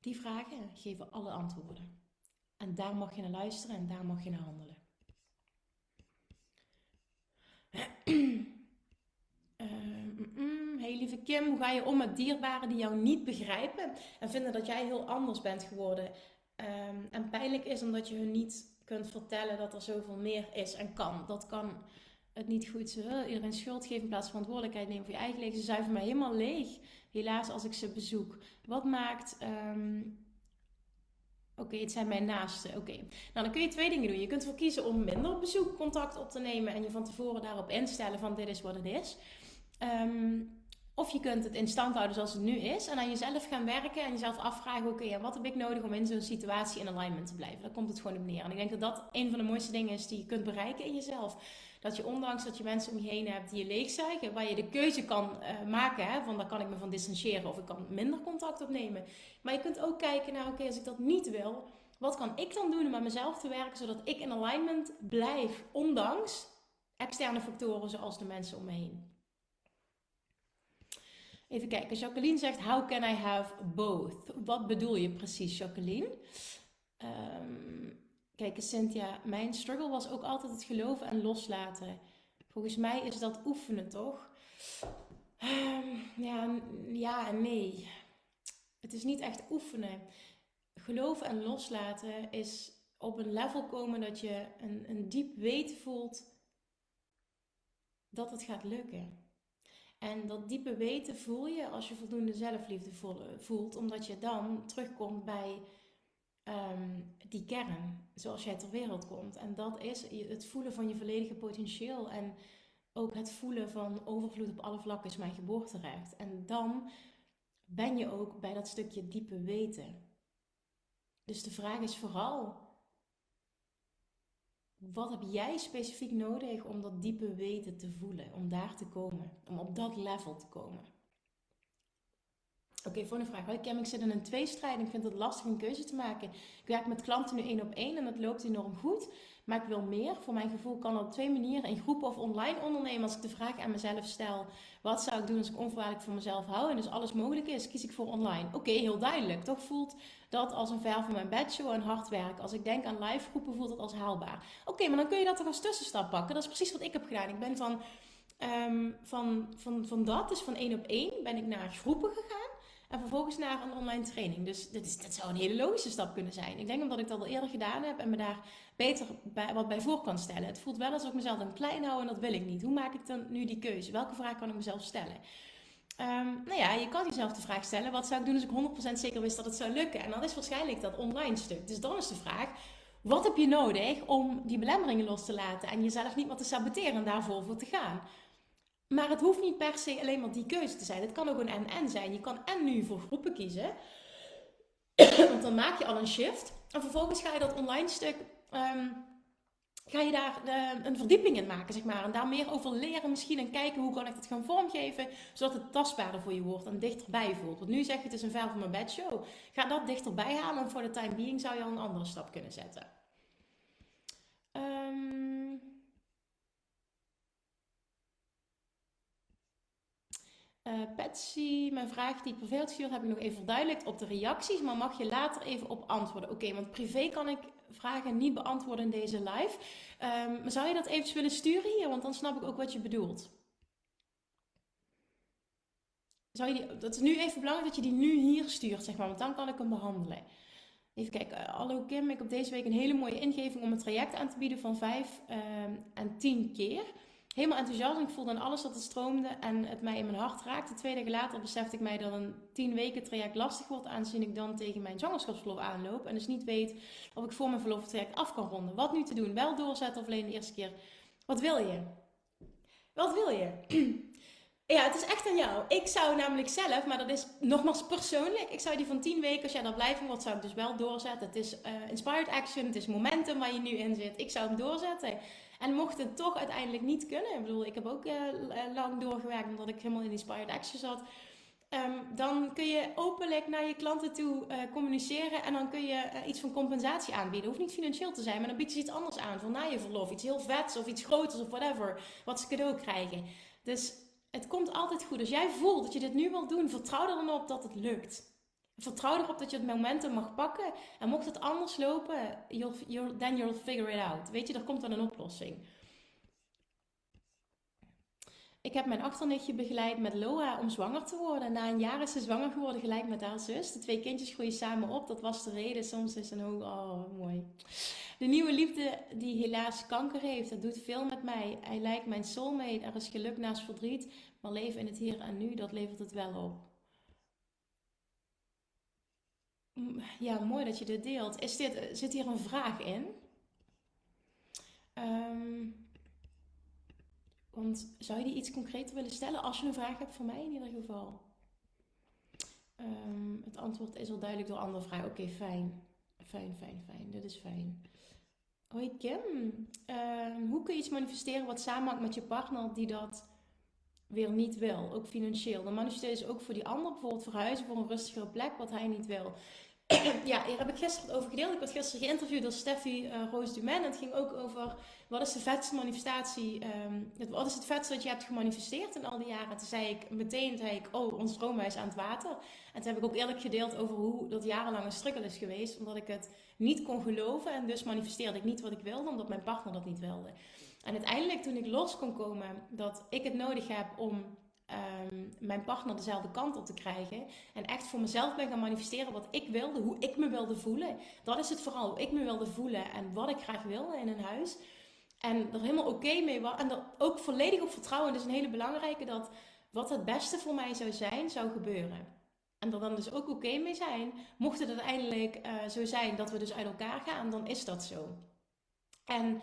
Die vragen geven alle antwoorden. En daar mag je naar luisteren en daar mag je naar handelen. Uh, hey lieve Kim, hoe ga je om met dierbaren die jou niet begrijpen en vinden dat jij heel anders bent geworden? Ehm, en pijnlijk is omdat je hun niet kunt vertellen dat er zoveel meer is en kan. Dat kan het niet goed. Ze iedereen schuld geven in plaats van verantwoordelijkheid nemen voor je eigen leven. Ze zuiveren mij helemaal leeg, helaas, als ik ze bezoek. Wat maakt ehm, Oké, het zijn mijn naasten. Oké. Nou, dan kun je twee dingen doen. Je kunt ervoor kiezen om minder bezoekcontact op te nemen en je van tevoren daarop instellen van dit is wat het is. Ehm, of je kunt het in stand houden zoals het nu is en aan jezelf gaan werken en jezelf afvragen: oké, wat heb ik nodig om in zo'n situatie in alignment te blijven? Daar komt het gewoon op neer. En ik denk dat dat een van de mooiste dingen is die je kunt bereiken in jezelf. Dat je ondanks dat je mensen om je heen hebt die je leegzuigen, waar je de keuze kan uh, maken, hè, van daar kan ik me van distancieren of ik kan minder contact opnemen. Maar je kunt ook kijken naar, oké, als ik dat niet wil, wat kan ik dan doen om aan mezelf te werken, zodat ik in alignment blijf, ondanks externe factoren zoals de mensen om me heen. Even kijken, Jacqueline zegt, how can I have both? Wat bedoel je precies, Jacqueline? Um, Kijk, Cynthia, mijn struggle was ook altijd het geloven en loslaten. Volgens mij is dat oefenen, toch? Um, ja, ja en nee. Het is niet echt oefenen. Geloven en loslaten is op een level komen dat je een, een diep weten voelt dat het gaat lukken. En dat diepe weten voel je als je voldoende zelfliefde voelt, omdat je dan terugkomt bij Ehm, die kern, zoals jij ter wereld komt. En dat is het voelen van je volledige potentieel en ook het voelen van overvloed op alle vlakken is mijn geboorterecht. En dan ben je ook bij dat stukje diepe weten. Dus de vraag is vooral, wat heb jij specifiek nodig om dat diepe weten te voelen, om daar te komen, om op dat level te komen? Oké, voor een vraag. Hoi Kim, ik zit in een tweestrijd en ik vind het lastig een keuze te maken. Ik werk met klanten nu één op één en dat loopt enorm goed. Maar ik wil meer. Voor mijn gevoel kan dat op twee manieren. In groepen of online ondernemen. Als ik de vraag aan mezelf stel. Wat zou ik doen als ik onvoorwaardelijk voor mezelf hou? En dus alles mogelijk is, kies ik voor online. Oké, heel duidelijk. Toch voelt dat als een ver van mijn bedshow en hard werk. Als ik denk aan live groepen voelt dat als haalbaar. Oké, maar dan kun je dat toch als tussenstap pakken. Dat is precies wat ik heb gedaan. Ik ben van, um, van, van, van dat, dus van één op één, ben ik naar groepen gegaan. En vervolgens naar een online training. Dus dit, is, dat zou een hele logische stap kunnen zijn. Ik denk omdat ik dat al eerder gedaan heb en me daar beter bij, wat bij voor kan stellen. Het voelt wel alsof ik mezelf dan klein hou en dat wil ik niet. Hoe maak ik dan nu die keuze? Welke vraag kan ik mezelf stellen? Um, nou ja, je kan jezelf de vraag stellen: wat zou ik doen als ik 100% zeker wist dat het zou lukken? En dat is waarschijnlijk dat online stuk. Dus dan is de vraag: wat heb je nodig om die belemmeringen los te laten en jezelf niet meer te saboteren en daarvoor voor te gaan? Maar het hoeft niet per se alleen maar die keuze te zijn. Het kan ook een en-en zijn. Je kan en nu voor groepen kiezen. Want dan maak je al een shift. En vervolgens ga je dat online stuk ehm, ga je daar de, een verdieping in maken, zeg maar. En daar meer over leren misschien en kijken hoe kan ik het gaan vormgeven, zodat het tastbaarder voor je wordt en dichterbij voelt. Want nu zeg je het is een ver van mijn bed show. Ga dat dichterbij halen en voor de time being zou je al een andere stap kunnen zetten. Um, Uh, Patsy, mijn vraag die ik privé had gestuurd, heb ik nog even verduidelijkt op de reacties, maar mag je later even op antwoorden. Oké, want privé kan ik vragen niet beantwoorden in deze live. Um, zou je dat eventjes willen sturen hier? Want dan snap ik ook wat je bedoelt. Zou je die, dat is nu even belangrijk dat je die nu hier stuurt, zeg maar, want dan kan ik hem behandelen. Even kijken. Hallo Kim, ik heb deze week een hele mooie ingeving om een traject aan te bieden van 5 uh, ehm, en 10 keer helemaal enthousiast. Ik voelde aan alles dat het stroomde en het mij in mijn hart raakte. Twee dagen later besefte ik mij dat een tien weken traject lastig wordt, aangezien ik dan tegen mijn zwangerschapsverlof aanloop. En dus niet weet of ik voor mijn verlof traject af kan ronden. Wat nu te doen? Wel doorzetten of alleen de eerste keer? Wat wil je? Wat wil je? Ja, het is echt aan jou. Ik zou namelijk zelf, maar dat is nogmaals persoonlijk, ik zou die van 10 weken, als jij daar blij van wordt, zou ik dus wel doorzetten. Het is uh, inspired action, het is momentum waar je nu in zit. Ik zou hem doorzetten. En mocht het toch uiteindelijk niet kunnen, ik bedoel, ik heb ook uh, lang doorgewerkt omdat ik helemaal in inspired action zat. Um, dan kun je openlijk naar je klanten toe uh, communiceren en dan kun je iets van compensatie aanbieden. Hoeft niet financieel te zijn, maar dan bied je iets anders aan voor na je verlof. Iets heel vets of iets groters of whatever, wat ze cadeau krijgen. Dus het komt altijd goed. Als jij voelt dat je dit nu wilt doen, vertrouw er dan op dat het lukt. Vertrouw erop dat je het momentum mag pakken. En mocht het anders lopen, then you'll figure it out. Weet je, er komt dan een oplossing. Ik heb mijn achternichtje begeleid met Loa om zwanger te worden. Na een jaar is ze zwanger geworden, gelijk met haar zus. De twee kindjes groeien samen op. Dat was de reden. Soms is een hoog, oh mooi. De nieuwe liefde die helaas kanker heeft, dat doet veel met mij. Hij lijkt mijn soulmate. Er is geluk naast verdriet. Maar leven in het hier en nu, dat levert het wel op. Ja, mooi dat je dit deelt. Is dit, zit hier een vraag in? Um, want zou je die iets concreter willen stellen als je een vraag hebt voor mij in ieder geval? Um, het antwoord is al duidelijk door andere vragen. Oké, fijn. Fijn, fijn, fijn. Dit is fijn. Hoi Kim. Um, hoe kun je iets manifesteren wat samenhangt met je partner die dat weer niet wil? Ook financieel. Dan manifesteer je dus ook voor die ander bijvoorbeeld verhuizen voor een rustigere plek wat hij niet wil. ja, hier heb ik gisteren over gedeeld. Ik werd gisteren geïnterviewd door Steffi uh, Roos Dumen. En het ging ook over wat is de vetste manifestatie, um, wat is het vetste dat je hebt gemanifesteerd in al die jaren. Toen zei ik meteen, zei ik, oh, ons droomhuis aan het water. En toen heb ik ook eerlijk gedeeld over hoe dat jarenlang een struggle is geweest. Omdat ik het niet kon geloven en dus manifesteerde ik niet wat ik wilde, omdat mijn partner dat niet wilde. En uiteindelijk toen ik los kon komen dat ik het nodig heb om um, mijn partner dezelfde kant op te krijgen. En echt voor mezelf ben gaan manifesteren wat ik wilde, hoe ik me wilde voelen. Dat is het vooral, hoe ik me wilde voelen en wat ik graag wilde in een huis. En er helemaal oké mee was. En er ook volledig op vertrouwen. Is een hele belangrijke dat wat het beste voor mij zou zijn, zou gebeuren. En er dan dus ook oké mee zijn. Mocht het uiteindelijk uh, zo zijn dat we dus uit elkaar gaan, dan is dat zo. En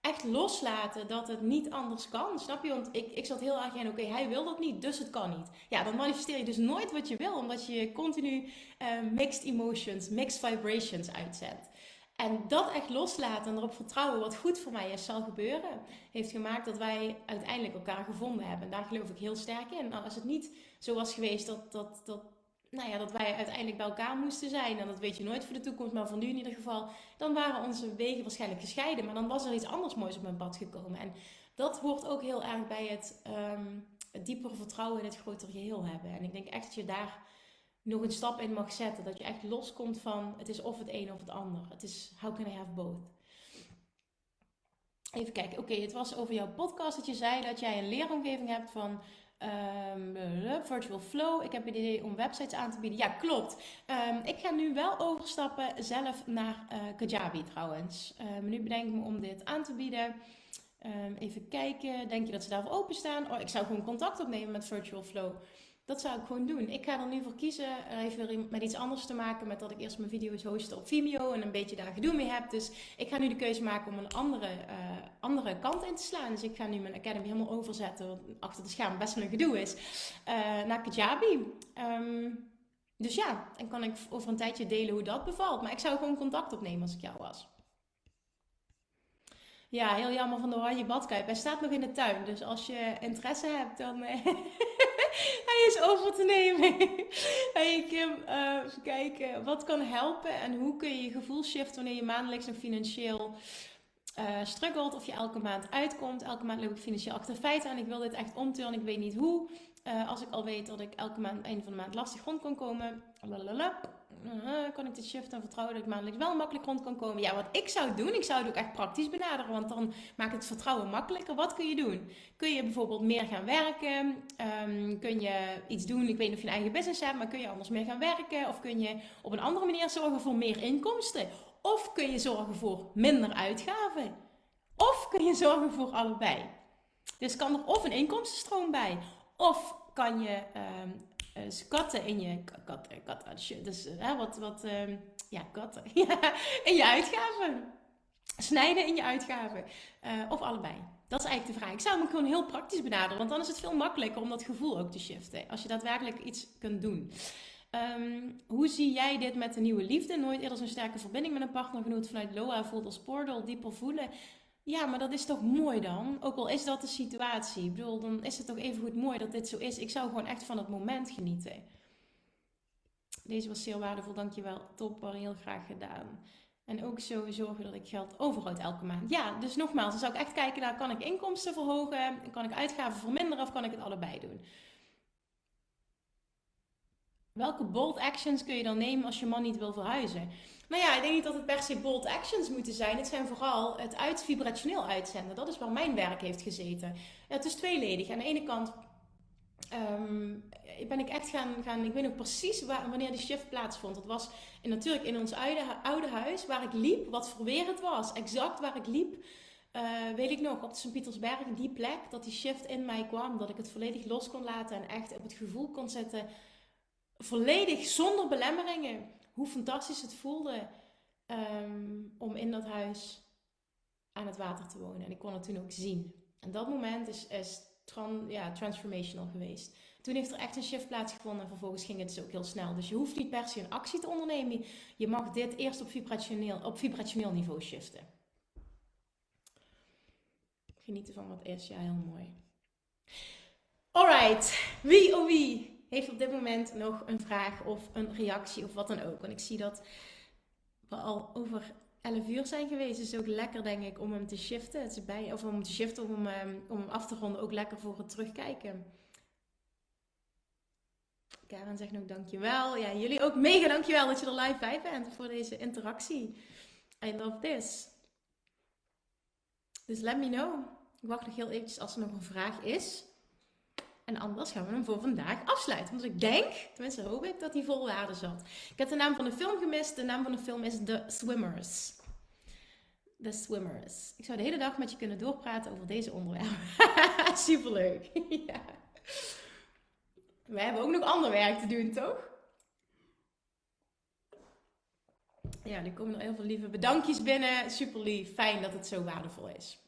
echt loslaten dat het niet anders kan. Snap je? Want ik, ik zat heel erg in, oké, hij wil dat niet, dus het kan niet. Ja, dan manifesteer je dus nooit wat je wil, omdat je continu uh, mixed emotions, mixed vibrations uitzendt. En dat echt loslaten en erop vertrouwen wat goed voor mij is, zal gebeuren, heeft gemaakt dat wij uiteindelijk elkaar gevonden hebben. En daar geloof ik heel sterk in. Nou, als het niet zo was geweest dat, dat, dat nou ja, dat wij uiteindelijk bij elkaar moesten zijn. En dat weet je nooit voor de toekomst, maar voor nu in ieder geval. Dan waren onze wegen waarschijnlijk gescheiden. Maar dan was er iets anders moois op mijn pad gekomen. En dat hoort ook heel erg bij het, um, diepere vertrouwen in het grotere geheel hebben. En ik denk echt dat je daar nog een stap in mag zetten. Dat je echt loskomt van het is of het een of het ander. Het is how can I have both? Even kijken. Oké, het was over jouw podcast dat je zei dat jij een leeromgeving hebt van Um, virtual Flow. Ik heb het idee om websites aan te bieden. Ja, klopt. Um, ik ga nu wel overstappen zelf naar uh, Kajabi trouwens. Um, nu bedenk ik me om dit aan te bieden. even kijken. Denk je dat ze daarvoor openstaan? Oh, ik zou gewoon contact opnemen met Virtual Flow. Dat zou ik gewoon doen. Ik ga er nu voor kiezen. Uh, heeft weer met iets anders te maken met dat ik eerst mijn video's host op Vimeo en een beetje daar gedoe mee heb. Dus ik ga nu de keuze maken om een andere, uh, andere kant in te slaan. Dus ik ga nu mijn Academy helemaal overzetten, wat achter de scherm best wel een gedoe is, uh, naar Kajabi. Um, dus ja, en kan ik over een tijdje delen hoe dat bevalt. Maar ik zou gewoon contact opnemen als ik jou was. Ja, heel jammer van de oranje badkuip. Hij staat nog in de tuin. Dus als je interesse hebt, dan... Hij is over te nemen. hey Kim, uh, even kijken. Wat kan helpen en hoe kun je je gevoel shiften wanneer je maandelijks nog financieel uh, struggelt of je elke maand uitkomt. Elke maand loop ik financieel achter feiten en ik wil dit echt omturnen. Ik weet niet hoe. Uh, als ik al weet dat ik elke maand, einde van de maand lastig rond kan komen. Lalala, uh, kan ik dit shiften en vertrouwen dat ik maandelijks wel makkelijk rond kan komen. Ja, wat ik zou doen, ik zou het ook echt praktisch benaderen. Want dan maakt het vertrouwen makkelijker. Wat kun je doen? Kun je bijvoorbeeld meer gaan werken? Um, kun je iets doen, ik weet niet of je een eigen business hebt, maar kun je anders meer gaan werken? Of kun je op een andere manier zorgen voor meer inkomsten? Of kun je zorgen voor minder uitgaven? Of kun je zorgen voor allebei? Dus kan er of een inkomstenstroom bij, of kan je um, katten in je kat, kat, dus wat, wat um, ja, katten in je uitgaven. Snijden in je uitgaven. Uh, of allebei. Dat is eigenlijk de vraag. Ik zou hem gewoon heel praktisch benaderen, want dan is het veel makkelijker om dat gevoel ook te shiften. Als je daadwerkelijk iets kunt doen. Um, hoe zie jij dit met de nieuwe liefde? Nooit eerder zo'n sterke verbinding met een partnergenoot vanuit Loa voelt als portal, dieper voelen. Ja, maar dat is toch mooi dan? Ook al is dat de situatie. Ik bedoel, dan is het toch even goed mooi dat dit zo is. Ik zou gewoon echt van het moment genieten. Deze was zeer waardevol, dankjewel. Top, maar heel graag gedaan. En ook zo zorgen dat ik geld overhoud elke maand. Ja, dus nogmaals, dan zou ik echt kijken naar, kan ik inkomsten verhogen? Kan ik uitgaven verminderen of kan ik het allebei doen? Welke bold actions kun je dan nemen als je man niet wil verhuizen? Nou ja, ik denk niet dat het per se bold actions moeten zijn. Het zijn vooral het uit, vibrationeel uitzenden. Dat is waar mijn werk heeft gezeten. Het is tweeledig. Aan de ene kant um, ben ik echt gaan, gaan ik weet nog precies waar, wanneer die shift plaatsvond. Dat was in, natuurlijk in ons oude, oude huis waar ik liep, wat voor weer het was. Exact waar ik liep. Uh, weet ik nog, op de Sint-Pietersberg, die plek, dat die shift in mij kwam. Dat ik het volledig los kon laten en echt op het gevoel kon zetten volledig zonder belemmeringen. Hoe fantastisch het voelde um, om in dat huis aan het water te wonen. En ik kon het toen ook zien. En dat moment is, is ja, transformational geweest. Toen heeft er echt een shift plaatsgevonden en vervolgens ging het dus ook heel snel. Dus je hoeft niet per se een actie te ondernemen. Je mag dit eerst op vibrationeel, op vibrationeel niveau shiften. Genieten van wat is, ja, heel mooi. Alright, wie oh wie heeft op dit moment nog een vraag of een reactie of wat dan ook. Want ik zie dat we al over 11 uur zijn geweest. Dus ook lekker denk ik om hem te shiften. Het is bij, of om hem te shiften, om, um, om hem af te ronden. Ook lekker voor het terugkijken. Karen zegt nog dankjewel. Ja, jullie ook mega dankjewel dat je er live bij bent voor deze interactie. I love this. Dus let me know. Ik wacht nog heel eventjes als er nog een vraag is. En anders gaan we hem voor vandaag afsluiten. Want ik denk, tenminste hoop ik, dat hij vol waarde zat. Ik heb de naam van de film gemist. De naam van de film is The Swimmers. The Swimmers. Ik zou de hele dag met je kunnen doorpraten over deze onderwerpen. Superleuk. ja. We hebben ook nog ander werk te doen, toch? Ja, er komen er heel veel lieve bedankjes binnen. Super lief. Fijn dat het zo waardevol is.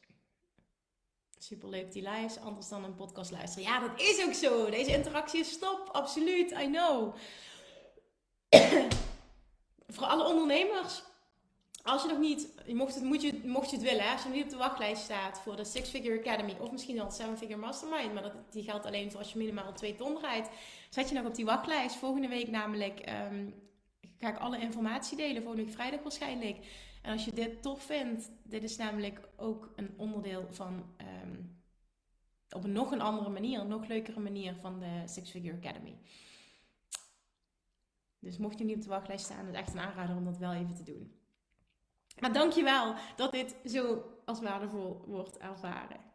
Super leuk die lives, anders dan een podcast luisteren. Ja, dat is ook zo. Deze interactie is stop, absoluut. I know. Voor alle ondernemers. Als je nog niet, je mocht, het, moet je, mocht je het willen, als je nog niet op de wachtlijst staat voor de Six Figure Academy of misschien al Seven Figure Mastermind, maar dat, die geldt alleen voor als je minimaal twee ton rijdt, zet je nog op die wachtlijst. Volgende week namelijk um, ga ik alle informatie delen, volgende week vrijdag waarschijnlijk. En als je dit tof vindt, dit is namelijk ook een onderdeel van, um, op een nog een andere manier, een nog leukere manier van de Six Figure Academy. Dus mocht je niet op de wachtlijst staan, is het echt een aanrader om dat wel even te doen. Maar dankjewel dat dit zo als waardevol wordt ervaren.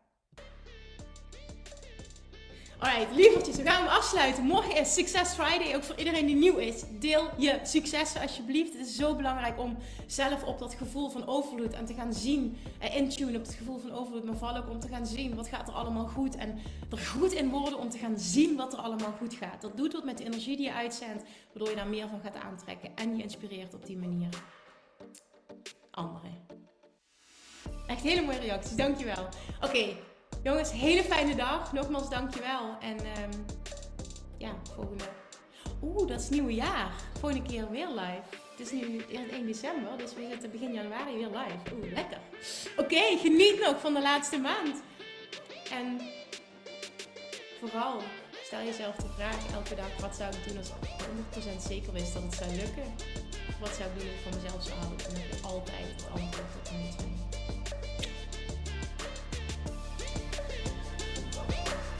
Alright, lievertjes, we gaan hem afsluiten. Morgen is Success Friday, ook voor iedereen die nieuw is. Deel je successen alsjeblieft. Het is zo belangrijk om zelf op dat gevoel van overvloed en te gaan zien, eh, intune op het gevoel van overvloed, maar vooral ook om te gaan zien wat gaat er allemaal goed en er goed in worden om te gaan zien wat er allemaal goed gaat. Dat doet wat met de energie die je uitzendt, waardoor je daar meer van gaat aantrekken en je inspireert op die manier anderen. Echt hele mooie reacties, dankjewel. Oké, Jongens, hele fijne dag. Nogmaals, dankjewel. En um, ja, volgende. Oeh, dat is nieuwe jaar. Volgende keer weer live. Het is nu 1 december, dus we zitten begin januari weer live. Oeh, lekker. Oké, geniet nog van de laatste maand. En vooral stel jezelf de vraag elke dag: wat zou ik doen als ik 100% zeker wist dat het zou lukken? Wat zou ik doen als van mezelf zou houden? Heb je altijd het antwoord op